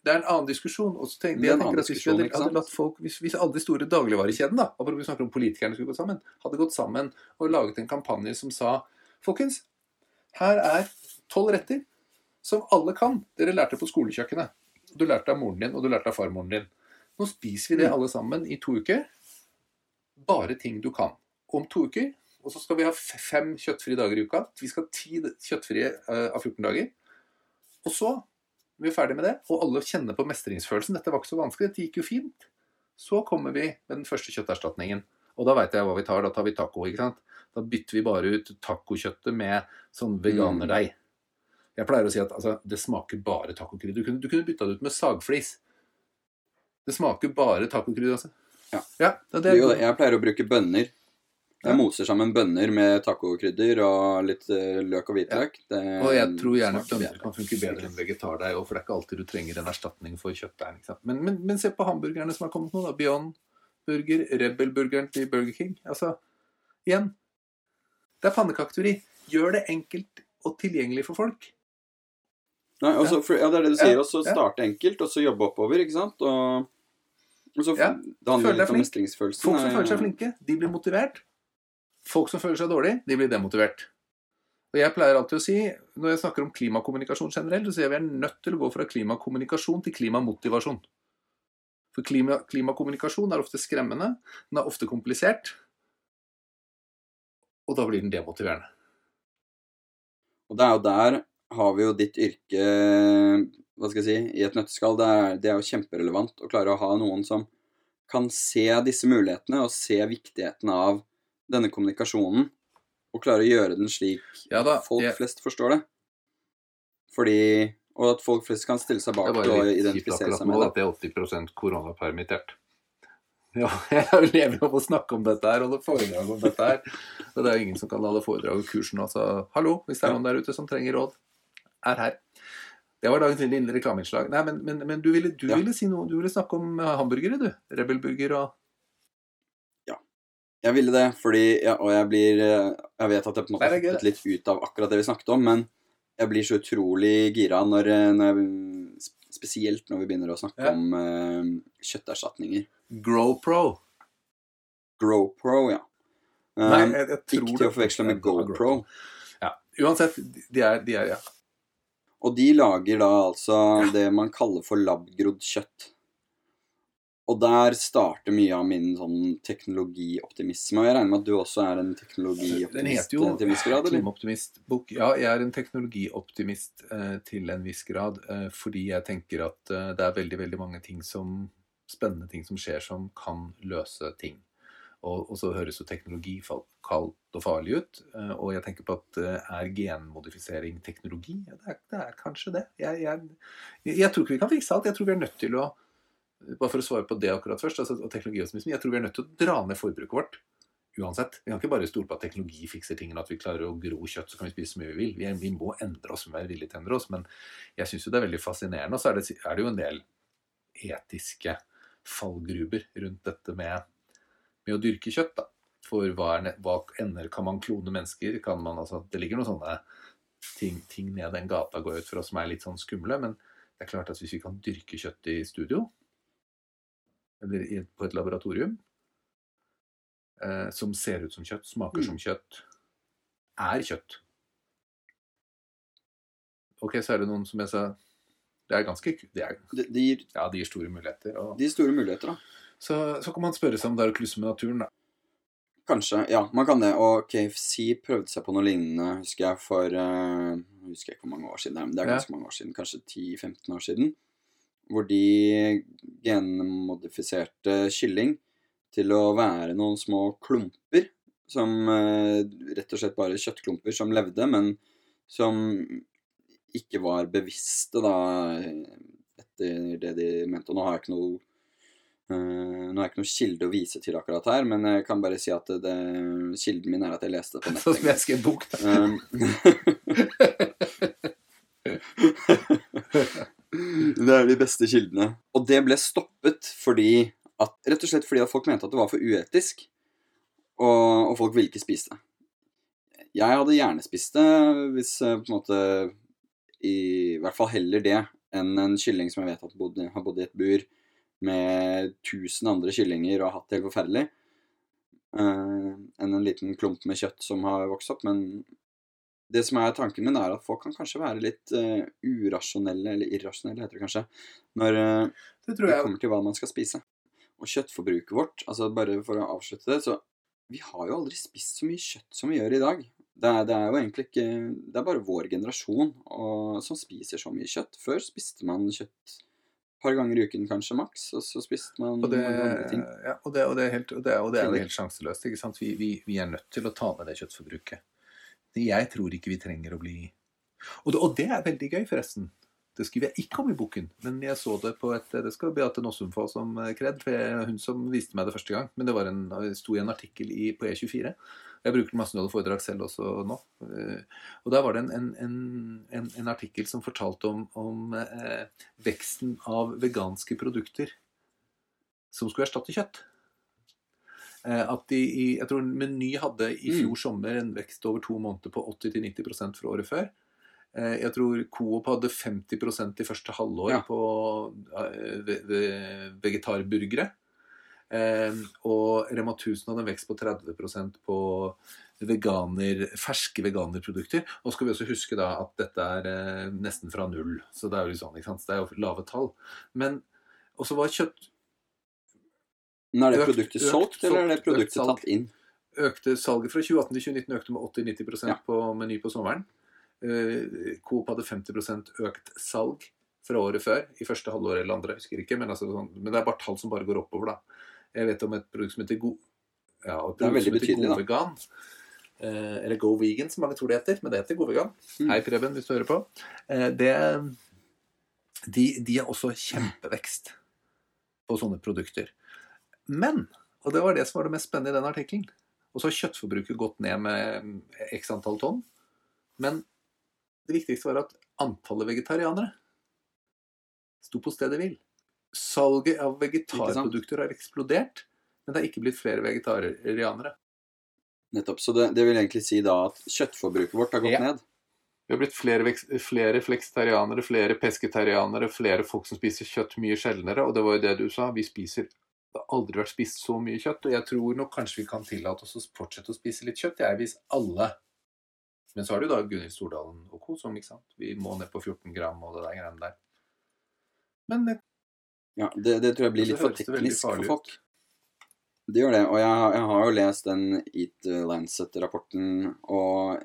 det er en annen diskusjon. og så tenker, jeg tenker at Hvis vi hadde, hadde latt folk, hvis, hvis alle de store dagligvarekjedene da, og vi snakker om politikerne skulle gått sammen, hadde gått sammen og laget en kampanje som sa Folkens, her er tolv retter som alle kan. Dere lærte på skolekjøkkenet. Du lærte av moren din, og du lærte av farmoren din. Nå spiser vi det mm. alle sammen i to uker. Bare ting du kan. Om to uker og så skal vi ha fem kjøttfrie dager i uka. Vi skal ha ti kjøttfrie uh, av 14 dager. Og så vi er ferdig med det, og alle kjenner på mestringsfølelsen. Dette var ikke så vanskelig, dette gikk jo fint. Så kommer vi med den første kjøtterstatningen. Og da veit jeg hva vi tar. Da tar vi taco. ikke sant? Da bytter vi bare ut tacokjøttet med sånn veganerdeig. Jeg pleier å si at altså, det smaker bare tacokrydder. Du kunne, du kunne bytta det ut med sagflis. Det smaker bare tacokrydder. Altså. Ja. ja det, det, jeg pleier å bruke bønner jeg moser sammen bønner med tacokrydder og litt eh, løk og hvitløk. Ja. Og jeg tror gjerne bønner kan funke bedre enn vegetardeig, for det er ikke alltid du trenger en erstatning for kjøttdeig. Men, men, men, se på hamburgerne som har kommet nå. da, Beyond Burger, Rebel-burgeren til Burger King. Altså, igjen Det er pannekakturi. Gjør det enkelt og tilgjengelig for folk. Nei, også, for, ja, Det er det du sier. Og så starte enkelt, og så jobbe oppover. ikke sant? Og, og så, ja. Det handler litt om mestringsfølelsen. Folk som føler seg flinke, de blir motivert. Folk som føler seg dårlig, de blir demotivert. Og jeg pleier alltid å si, Når jeg snakker om klimakommunikasjon generelt, så sier jeg vi er nødt til å gå fra klimakommunikasjon til klimamotivasjon. For klima, klimakommunikasjon er ofte skremmende, den er ofte komplisert. Og da blir den demotiverende. Og det er jo der har vi jo ditt yrke hva skal jeg si, i et nøtteskall. Det er, det er jo kjemperelevant å klare å ha noen som kan se disse mulighetene og se viktigheten av denne kommunikasjonen. Og klare å gjøre den slik Ja da, folk jeg- flest forstår det. Fordi Og at folk flest kan stille seg bak og identifisere seg med det. Det er 80 koronapermittert. Ja, jeg lever av å snakke om dette her, holde foredrag om dette her. Og det er jo ingen som kan holde foredrag og kursen nå, så hallo, hvis det er noen der ute som trenger råd, er her. Det var dagens lille reklameinnslag. Nei, men, men, men du, ville, du Ja. ville si noe, du ville snakke om hamburgere, du. Rebelburger og Jeg ville det, fordi ja, Og jeg blir eh, Jeg vet at jeg på en måte har det er hoppet litt ut av akkurat det vi snakket om, men jeg blir så utrolig gira når, eh, når jeg, Spesielt når vi begynner å snakke Ja. om uh, kjøtterstatninger. GrowPro. GrowPro, ja. Um, Nei, jeg, jeg tror ikke til å forveksle med GoPro. Ja. Uansett, de er, de er ja. Og de lager da altså det man kaller for labgrodd kjøtt. Og der starter mye av min sånn teknologioptimisme. Og jeg regner med at du også er en Den teknologioptimist heter jo til en viss grad, eller? Ja, jeg er en teknologioptimist eh, til en viss grad. Eh, fordi jeg tenker at eh, det er veldig, veldig mange ting som spennende ting som skjer som kan løse ting. Og, og så høres jo teknologi kaldt og farlig ut. eh, og jeg tenker på at eh, er genmodifisering teknologi? Ja, det, er, det er kanskje det. Jeg, jeg, jeg, jeg tror ikke vi kan fikse alt. Jeg tror vi er nødt til å bare for å svare på det akkurat først, altså, og teknologioptimisme, jeg tror vi er nødt til å dra ned forbruket vårt uansett. Vi kan ikke bare stole på at teknologi fikser tingene, at vi klarer å gro kjøtt, så kan vi spise så mye vi vil. Vi, vi må endre oss, vi må være villige til å endre oss. Men jeg syns jo det er veldig fascinerende. Og så er det, er det jo en del etiske fallgruber rundt dette med, med å dyrke kjøtt, da. For hva, er, hva ender Kan man klone mennesker? Kan man, altså, det ligger noen sånne ting, ting ned den gata går ut ut fra som er litt sånn skumle. Men det er klart at hvis vi kan dyrke kjøtt i studio, eller i, på et laboratorium, eh, som ser ut som kjøtt, smaker Mm. som kjøtt, er kjøtt. Ok, så er det noen som jeg sa Det er ganske det er, Det, det gir, Ja, det gir store muligheter. Og, gir store muligheter, da. så, så kan man spørre seg om det er å klusse med naturen, da. Kanskje. Ja, man kan det. Og KFC prøvde seg på noe lignende, husker jeg, for Jeg husker ikke hvor mange år siden, det men det er Ja. ganske mange år siden. Kanskje 10-15 år siden. Hvor de genmodifiserte kylling til å være noen små klumper. Som eh, rett og slett bare kjøttklumper som levde, men som ikke var bevisste, da, etter det de mente. Og nå har jeg ikke noe Eh, nå har jeg ikke noen kilde å vise til akkurat her, men jeg kan bare si at det, kilden min er at jeg leste det på Sånn som nettet. jeg skrev bok, da. Det er de beste kildene. Og det ble stoppet fordi at, rett og slett fordi at folk mente at det var for uetisk, og, og folk ville ikke spise det. Jeg hadde gjerne spist det hvis eh, på en måte I hvert fall heller det enn en kylling som jeg vet at bodde, har bodd i et bur med tusen andre kyllinger og har hatt det helt forferdelig. uh, enn en liten klump med kjøtt som har vokst opp. Men det som er tanken min, er at folk kan kanskje være litt uh, urasjonelle, eller irrasjonelle heter det kanskje, når uh, Det det kommer til hva man skal spise. Og kjøttforbruket vårt, altså bare for å avslutte det, så vi har jo aldri spist så mye kjøtt som vi gjør i dag. Det er, det er jo egentlig ikke Det er bare vår generasjon og, som spiser så mye kjøtt. Før spiste man kjøtt et par ganger i uken kanskje maks, og så spiste man Og det, andre ting. ja, og, det, og, det er helt, og, det, og det er jo helt sjanseløst. ikke sant? Vi, vi, vi er nødt til å ta ned det kjøttforbruket. Jeg tror ikke vi trenger å bli Og det, og det er veldig gøy, forresten. Det skriver jeg ikke om i boken, men jeg så det på et Det skal Beate Nossum få som kred, for jeg, hun som viste meg det første gang. Men det var en, sto i en artikkel i, på E24. Jeg bruker masse når foredrag selv også nå. Eh, Og der var det en, en, en artikkel som fortalte om, om eh, veksten av veganske produkter som skulle erstatte kjøtt. Eh, At de i, jeg tror Meny hadde i Mm. fjor sommer en vekst over to måneder på 80-90% fra året før. Eh, Jeg tror Coop hadde 50% i første halvår Ja. på eh, ve- ve- vegetarburgere. Og Rema 1000 hadde en vekst på 30% på veganer, ferske veganerprodukter. Og skal vi også huske da at dette er nesten fra null. Så det er jo sånn? Det er jo lave tall. Men også var kjøtt Men er det økt- produktet økt solgt, eller er det økt produktet salg. tatt inn? Økte salget fra 2018 til 2019 økte med 80-90 Ja. på Meny på sommeren. Uh, Coop hadde 50% økt salg fra året før. I første halvår eller andre, jeg husker ikke. Men, altså, sånn, men det er bare tall som bare går oppover, da. Jeg vet om et produkt som heter Go... Ja, et produkt som heter God Vegan. GoVegan. Eh, eller Go Vegan, som mange tror det heter. Men det heter GoVegan. Mm. Hei, Preben, hvis du hører på. Eh, det, de, de har også kjempevekst på sånne produkter. Men, og det var det som var det mest spennende i den artikkelen, og så har kjøttforbruket gått ned med x antall tonn. Men det viktigste var at antallet vegetarianere sto på stedet hvil. Salget av vegetarprodukter har eksplodert, men det er ikke blitt flere vegetarianere. Nettopp. Så det, det vil egentlig si da at kjøttforbruket vårt har gått Ja. ned. Vi har blitt flere, flere fleksitarianere, flere pesketarianere, flere folk som spiser kjøtt mye sjeldnere. Og det var jo det du sa, vi spiser Det har aldri vært spist så mye kjøtt. Og jeg tror nok kanskje vi kan tillate oss å fortsette å spise litt kjøtt. jeg, hvis alle Men så har du da Gunhild Stordalen og co. som, ikke sant. Vi må ned på 14 gram og det der greiene der. Men det, Ja, det, det tror jeg blir litt for teknisk for folk. Det gjør det. Og jeg, jeg har jo lest den Eat Lancet-rapporten, og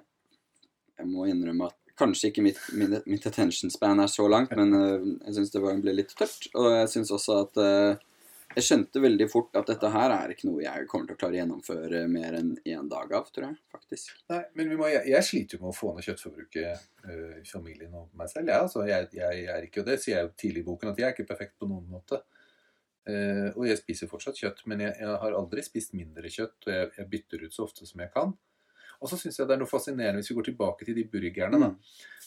jeg må innrømme at kanskje ikke mitt, mitt, mitt attention span er så langt, men uh, jeg syns det ble litt tørt. Og jeg syns også at eh, jeg skjønte veldig fort at dette her er ikke noe jeg kommer til å klare å gjennomføre mer enn én dag av, tror jeg faktisk. Nei, men vi må, jeg, jeg sliter jo med å få ned kjøttforbruket øh, i familien og meg selv. Ja, altså, jeg, jeg er ikke, og det sier jeg jo tidlig i boken, at jeg er ikke perfekt på noen måte. Uh, og jeg spiser fortsatt kjøtt, men jeg, jeg har aldri spist mindre kjøtt, og jeg, jeg bytter ut så ofte som jeg kan. Og så syns jeg det er noe fascinerende hvis vi går tilbake til de burgerne. da.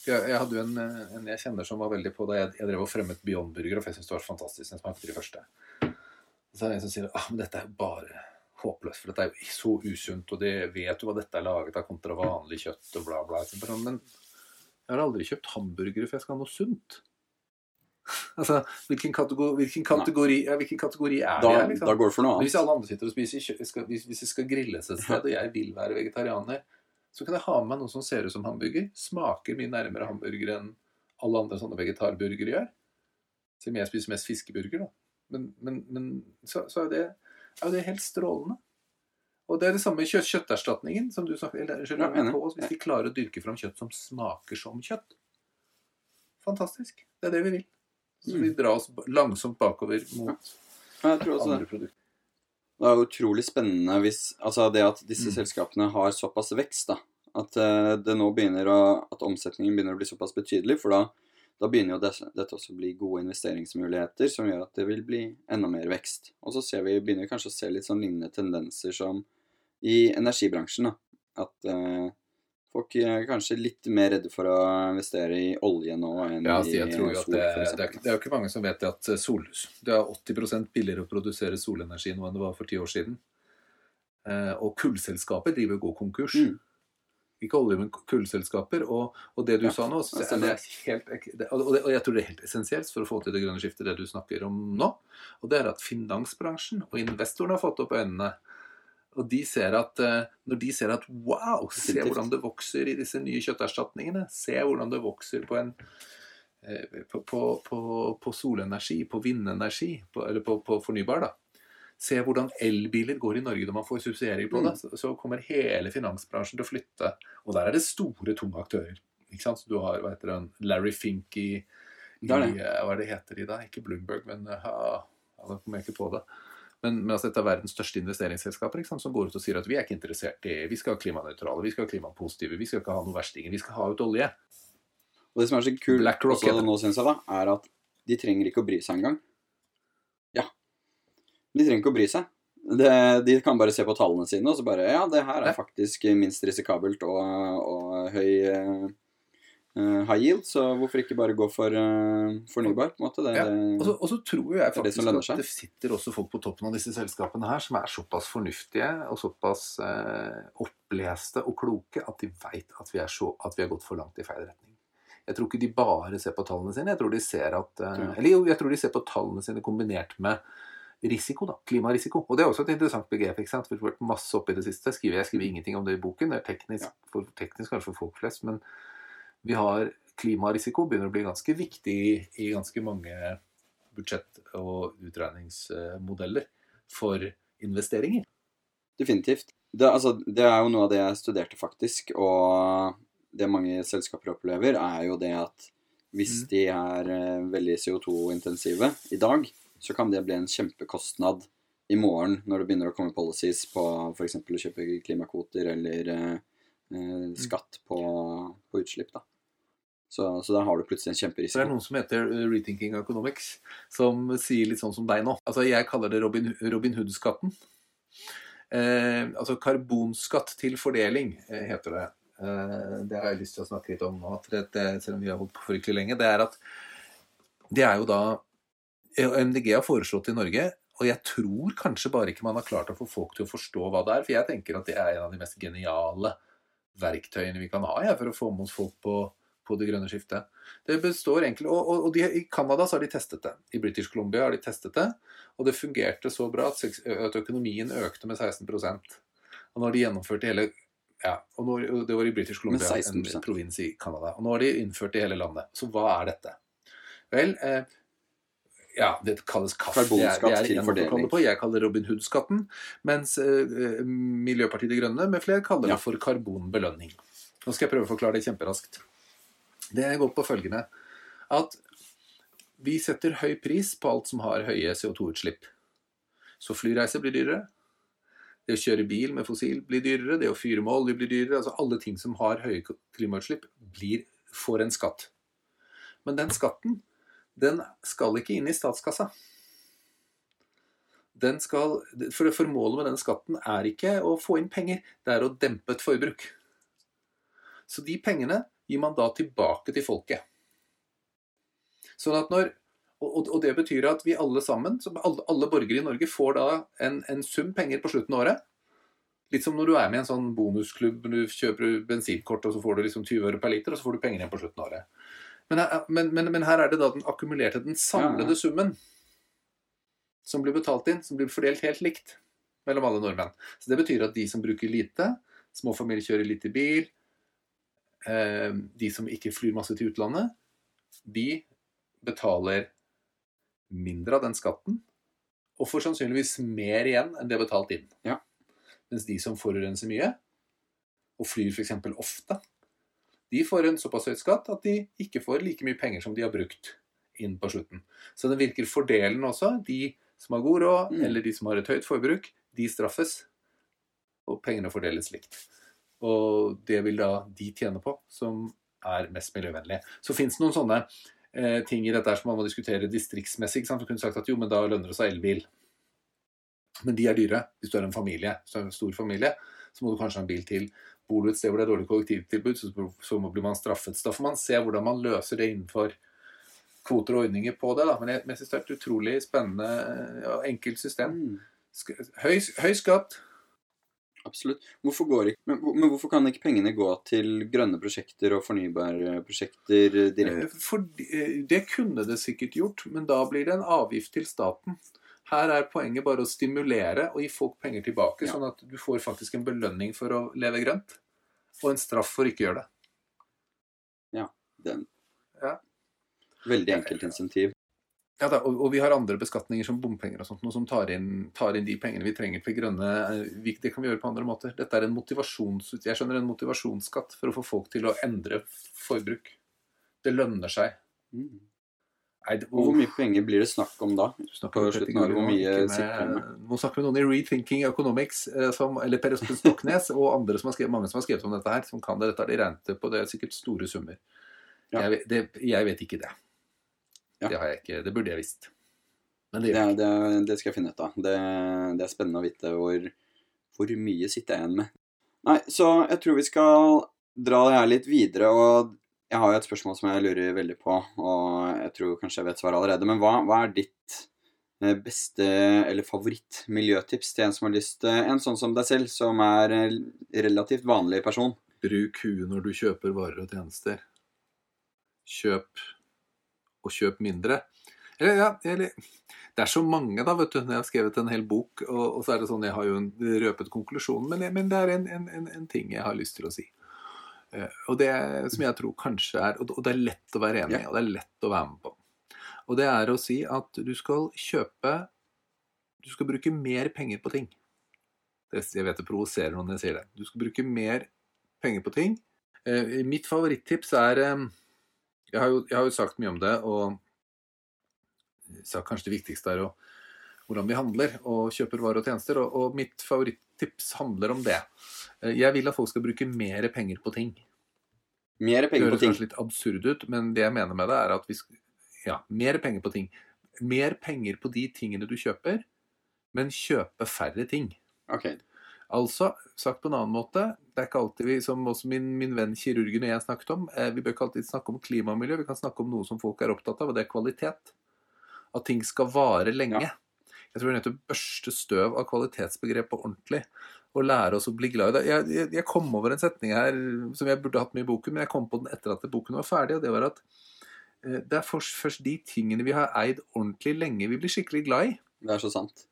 Jeg, jeg hadde jo en, en jeg kjenner som var veldig på da jeg, jeg drev og fremmet Beyond Burger, og jeg syntes det var fantastisk. Jeg smakte de første. Så er det en som sier ah, men dette er jo bare håpløst, for dette er jo så usunt, og det vet du hva dette er laget av kontra vanlig kjøtt og bla, bla. Men jeg har aldri kjøpt hamburgere for jeg skal ha noe sunt. altså, hvilken kategori, hvilken kategori, ja, hvilken kategori er Da, det liksom? da går det for noe Hvis annet. alle andre sitter og spiser skal, hvis, hvis det skal grilles et sted, og jeg vil være vegetarianer, så kan jeg ha med meg noe som ser ut som hamburger. Smaker mye nærmere hamburger enn alle andre sånne vegetarburgere gjør. Selv om jeg spiser mest fiskeburger, da. Men, men, men så, så er, det, er jo det helt strålende. Og det er det samme med kjøtt, kjøtterstatningen, som du snakket eller, unnskyld, på Hvis vi klarer å dyrke fram kjøtt som smaker som kjøtt. Fantastisk. Det er det vi vil. Så vi Mm. drar oss langsomt bakover mot Ja, det. andre produkter. Det er utrolig spennende hvis Altså det at disse Mm. selskapene har såpass vekst, da. At eh, det nå begynner å At omsetningen begynner å bli såpass betydelig. For da, da begynner jo dette, dette også å bli gode investeringsmuligheter som gjør at det vil bli enda mer vekst. Og så ser vi, begynner vi kanskje å se litt sånn lignende tendenser som i energibransjen. da. At eh, folk er kanskje litt mer redde for å investere i olje nå enn Ja, altså, i jeg tror jo at sol, det, det, er, det er jo ikke mange som vet at sol, det er 80 billigere å produsere solenergi nå enn det var for ti år siden. Eh, og kullselskaper driver god konkurs. Mm. Ikke olje, men kullselskaper. Og, og det du Ja, sa nå, så er det helt, og, det, og jeg tror det er helt essensielt for å få til det grønne skiftet, det du snakker om nå. Og det er at finansbransjen og investorene har fått opp øynene. Og de ser at, eh, når de ser at wow, se hvordan det vokser i disse nye kjøtterstatningene. Se hvordan det vokser på en eh, på, på, på, på solenergi, på vindenergi, på, eller på, på fornybar. da. Se hvordan elbiler går i Norge når man får subsidiering på det. Så, så kommer hele finansbransjen til å flytte. Og der er det store, tunge aktører. Ikke sant? Du har hva heter det, Larry Fink i, i eh, Hva er det heter de da? Ikke Bloomberg, men eh, ja, da kommer jeg ikke på det. Men, men altså, dette er verdens største investeringsselskaper som går ut og sier at vi er ikke interessert i Vi skal ha klimanøytrale, vi skal ha klimapositive, vi skal ikke ha noen verstinger. Vi skal ha ut olje. Og det som er så kult nå, synes jeg, da, er at de trenger ikke å bry seg engang. De trenger ikke å bry seg. Det, de kan bare se på tallene sine og så bare Ja, det her er faktisk minst risikabelt og, og høy eh, high yield, så hvorfor ikke bare gå for uh, fornybar, på en måte? Det, Ja, Og så, og så tror jeg er det faktisk at det sitter også folk på toppen av disse selskapene her som er såpass fornuftige og såpass uh, oppleste og kloke at de veit at, vi så- at vi har gått for langt i feil retning. Jeg tror ikke de bare ser på tallene sine. Jeg tror de ser at Eller jo, jeg tror de ser på tallene sine kombinert med risiko, da. Klimarisiko. Og det er også et interessant begrep. ikke sant? For det har vært masse opp i det siste. Jeg skriver, jeg skriver ingenting om det i boken. Det er teknisk, Ja. for, teknisk kanskje for folk flest, men vi har klimarisiko begynner å bli ganske viktig i, ganske mange budsjett- og utregningsmodeller for investeringer. Definitivt. Det, altså, det er jo noe av det jeg studerte, faktisk. Og det mange selskaper opplever, er jo det at hvis Mm. de er eh, veldig CO2-intensive i dag, så kan det bli en kjempekostnad i morgen når det begynner å komme policies på f.eks. å kjøpe klimakvoter eller eh, Mm. eh, skatt på, på utslipp. da. Så, så da har du plutselig en kjemperisiko. det er noen som heter uh, Rethinking Economics, som sier litt sånn som deg nå. Altså, Jeg kaller det Robin, Robin Hood-skatten. Eh, altså karbonskatt til fordeling, eh, heter det. Eh, det har jeg lyst til å snakke litt om nå, det, det, selv om vi har holdt på fryktelig lenge. Det er at det er jo da MDG har foreslått i Norge, og jeg tror kanskje bare ikke man har klart å få folk til å forstå hva det er. For jeg tenker at det er en av de mest geniale verktøyene vi kan ha ja, for å få med oss folk på, på det grønne skiftet. Det består egentlig, og, og, og de, I Canada så har de testet det. I British Columbia har de testet det. Og det fungerte så bra at, at økonomien økte med 16 Og nå har de gjennomført det hele ja, og nå, Det var i British Columbia, en provins i Canada. Og nå har de innført det i hele landet. Så hva er dette? Vel, eh, ja, det kalles KAF. Karbonskatt til fordeling. på. Jeg kaller Robin Hood-skatten. Mens eh, Miljøpartiet De Grønne med flere kaller Ja. det for karbonbelønning. Nå skal jeg prøve å forklare det kjemperaskt. Det går på følgende at vi setter høy pris på alt som har høye CO2-utslipp. Så flyreiser blir dyrere. Det å kjøre bil med fossil blir dyrere. Det å fyre med olje blir dyrere. Altså alle ting som har høye klimautslipp, blir, får en skatt. Men den skatten, den skal ikke inn i statskassa. Skal, for Formålet med den skatten er ikke å få inn penger, det er å dempe et forbruk. Så de pengene gir man da tilbake til folket. Sånn at når, og, og det betyr at vi alle sammen, alle, alle borgere i Norge, får da en, en sum penger på slutten av året. Litt som når du er med i en sånn bonusklubb, du kjøper bensinkort, og så får du liksom 20 øre per liter, og så får du penger igjen på slutten av året. Men her, men, men, men her er det da den akkumulerte, den samlede summen som blir betalt inn, som blir fordelt helt likt mellom alle nordmenn. Så det betyr at de som bruker lite, små familier kjører lite bil, eh, de som ikke flyr masse til utlandet, de betaler mindre av den skatten, og får sannsynligvis mer igjen enn det betalt inn. Ja. Mens de som forurenser mye, og flyr f.eks. ofte, de får en såpass høy skatt at de ikke får like mye penger som de har brukt inn på slutten. Så det virker fordelende også. De som har god råd, Mm. eller de som har et høyt forbruk, de straffes, og pengene fordeles likt. Og det vil da de tjene på, som er mest miljøvennlige. Så fins det noen sånne eh, ting i dette her som man må diskutere distriktsmessig. ikke sant? Du kunne sagt at jo, men da lønner det seg elbil. Men de er dyre. Hvis du er en familie, så er det en stor familie, så må du kanskje ha en bil til. Bor du et sted hvor det er dårlig kollektivtilbud, så, så blir man straffet. Så da får man se hvordan man løser det innenfor kvoter og ordninger på det. Da. Men jeg, jeg synes det er et utrolig spennende og enkelt system. Mm, Høy, høy skatt. absolutt. Hvorfor, går ikke, men, men hvorfor kan ikke pengene gå til grønne prosjekter og fornybare prosjekter eh, direkte? Eh, For, det kunne det sikkert gjort, men da blir det en avgift til staten. Her er poenget bare å stimulere og gi folk penger tilbake, Ja. sånn at du får faktisk en belønning for å leve grønt, og en straff for ikke å gjøre det. Ja. Den. Ja. Veldig enkelt insentiv. Ja da, og, og vi har andre beskatninger som bompenger og sånt, noe som tar inn, tar inn de pengene vi trenger til grønne eh, Det kan vi gjøre på andre måter. Dette er en motivasjons, jeg skjønner en motivasjonsskatt for å få folk til å endre forbruk. Det lønner seg. Mm. Hvor mye penger blir det snakk om da? På slutten av hvor nå, mye sitter med- Nå snakker vi med noen i Rethinking Economics, eh, som, eller Per Espen Stoknes og andre som har skrevet, mange som har skrevet om dette her, som kan det. Dette har de regnet på, det er sikkert store summer. Ja. Jeg, det, jeg vet ikke det. Ja. Det har jeg ikke, det burde jeg visst. Men det Det, gjør jeg det, det skal jeg finne ut av. Det, det er spennende å vite hvor, hvor mye sitter jeg igjen med. Nei, så jeg tror vi skal dra det her litt videre, og jeg har jo et spørsmål som jeg lurer veldig på, og jeg tror kanskje jeg vet svaret allerede, men hva, hva er ditt eh, beste eller favoritt-miljøtips til en som har lyst til En sånn som deg selv, som er en relativt vanlig person? Bruk huet når du kjøper varer og tjenester. Kjøp og kjøp mindre. Eller, ja, eller Det er så mange, da, vet du. Når jeg har skrevet en hel bok, og, og så er det sånn Jeg har jo en, røpet konklusjonen, men, men det er en, en, en ting jeg har lyst til å si. Eh, og det som jeg tror kanskje er Og det er lett å være enig i, og det er lett å være med på. Og det er å si at du skal kjøpe Du skal bruke mer penger på ting. Jeg vet det provoserer noen når jeg sier det. Du skal bruke mer penger på ting. Eh, mitt favorittips er eh, jeg, har jo, jeg, har jo, sagt mye om det, og sagt kanskje det viktigste er å, hvordan vi handler og kjøper varer og tjenester. Og, og mitt favorittips handler om det. Eh, jeg vil at folk skal bruke mer penger på ting. Mer penger på ting. Det høres kanskje litt absurd ut, men det jeg mener med det, er at vi skal Ja, mer penger på ting. Mer penger på de tingene du kjøper, men kjøpe færre ting. Ok. Altså, sagt på en annen måte, det er ikke alltid vi, som også min, min venn kirurgen og jeg snakket om, eh, vi bør ikke alltid snakke om klima og miljø, vi kan snakke om noe som folk er opptatt av, og det er kvalitet. At ting skal vare lenge. Ja. Jeg tror vi nødt til å børste støv av kvalitetsbegrepet ordentlig og lære oss å bli glad i det. Jeg, jeg, jeg, kom over en setning her som jeg burde hatt med i boken, men jeg kom på den etter at boken var ferdig. og Det var at eh, det er først, først, de tingene vi har eid ordentlig lenge, vi blir skikkelig glad i. Det er så sant.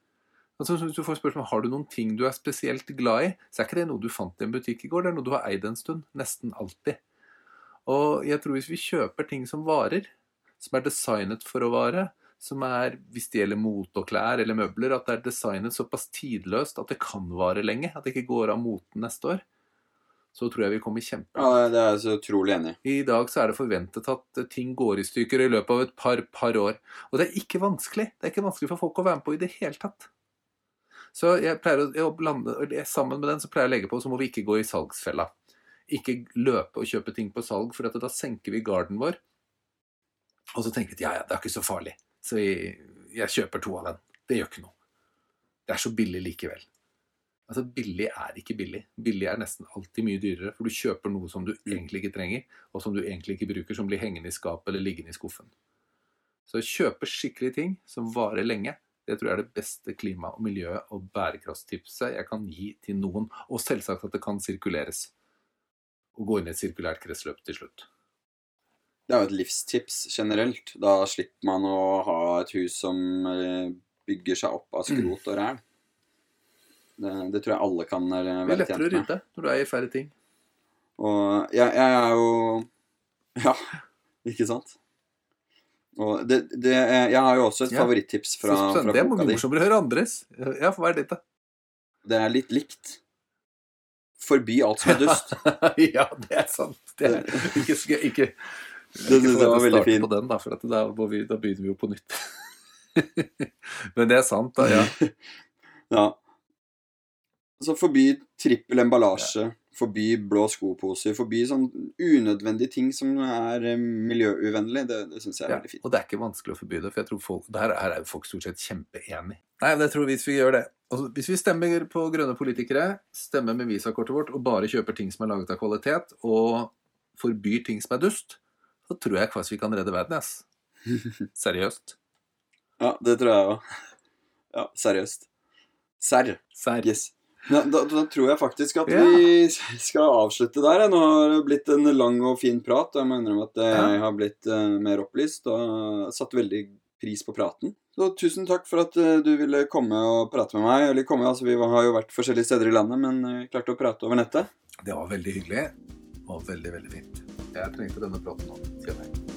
Altså, hvis du får spørsmål har du noen ting du er spesielt glad i, så er ikke det noe du fant i en butikk i går. Det er noe du har eid en stund. Nesten alltid. Og jeg tror hvis vi kjøper ting som varer, som er designet for å vare, som er, hvis det gjelder mote og klær eller møbler, at det er designet såpass tidløst at det kan vare lenge. At det ikke går av moten neste år. Så tror jeg vi kommer kjempe Ja, Det er jeg så utrolig enig i. I dag så er det forventet at ting går i stykker i løpet av et par, par år. Og det er ikke vanskelig. Det er ikke vanskelig for folk å være med på i det hele tatt. Så jeg pleier å, jeg blande, Sammen med den så pleier jeg å legge på så må vi ikke gå i salgsfella. Ikke løpe og kjøpe ting på salg, for da senker vi garden vår. Og så tenker vi at ja, ja, det er ikke så farlig. Så jeg, jeg kjøper to av den. Det gjør ikke noe. Det er så billig likevel. Altså, Billig er ikke billig. Billig er nesten alltid mye dyrere, for du kjøper noe som du egentlig ikke trenger, og som du egentlig ikke bruker, som blir hengende i skapet eller liggende i skuffen. Så kjøpe skikkelige ting som varer lenge, det tror jeg er det beste klima- og miljø- og bærekraftstipset jeg kan gi til noen. Og selvsagt at det kan sirkuleres. Og gå inn i et sirkulært kretsløp til slutt. Det er jo et livstips generelt. Da slipper man å ha et hus som eh, bygger seg opp av skrot og ræl. Det, det, tror jeg alle kan være tjent med. Det er lettere å rydde når du eier færre ting. Og jeg, jeg, er jo Ja, ikke sant? Og det, det, jeg har jo også et favorittips fra, fra boka di. Det er morsommere å høre andres. Ja, hva er ditt, da? Det er litt likt. Forbi alt som er dust. ja, det er sant. Det er, ikke, ikke det, det, var veldig fint. På den, da, for da, vi, da, begynner vi jo på nytt. Men det er sant, da. Ja. ja. Så forby trippel emballasje, ja. forby blå skoposer, forby sånn unødvendige ting som er eh, miljøuvennlig. Det, det syns jeg er ja, veldig fint. Og det er ikke vanskelig å forby det, for jeg tror folk, der er jo folk stort sett kjempeenig. Nei, men jeg tror hvis vi gjør det. Altså, hvis vi stemmer på grønne politikere, stemmer med visakortet vårt og bare kjøper ting som er laget av kvalitet, og forbyr ting som er dust, så tror jeg faktisk vi kan redde verden, ass. Seriøst. Ja, det tror jeg òg. Ja, seriøst. Serr. Serr. Yes. Da, da, da, tror jeg faktisk at ja. vi skal avslutte der. Nå har det blitt en lang og fin prat. Og Jeg må innrømme at jeg har blitt uh, mer opplyst og satt veldig pris på praten. Så tusen takk for at uh, du ville komme og prate med meg. Eller komme, altså Vi har jo vært forskjellige steder i landet, men uh, klarte å prate over nettet. Det var veldig hyggelig og veldig, veldig fint. Jeg trengte denne praten nå, kjenner jeg.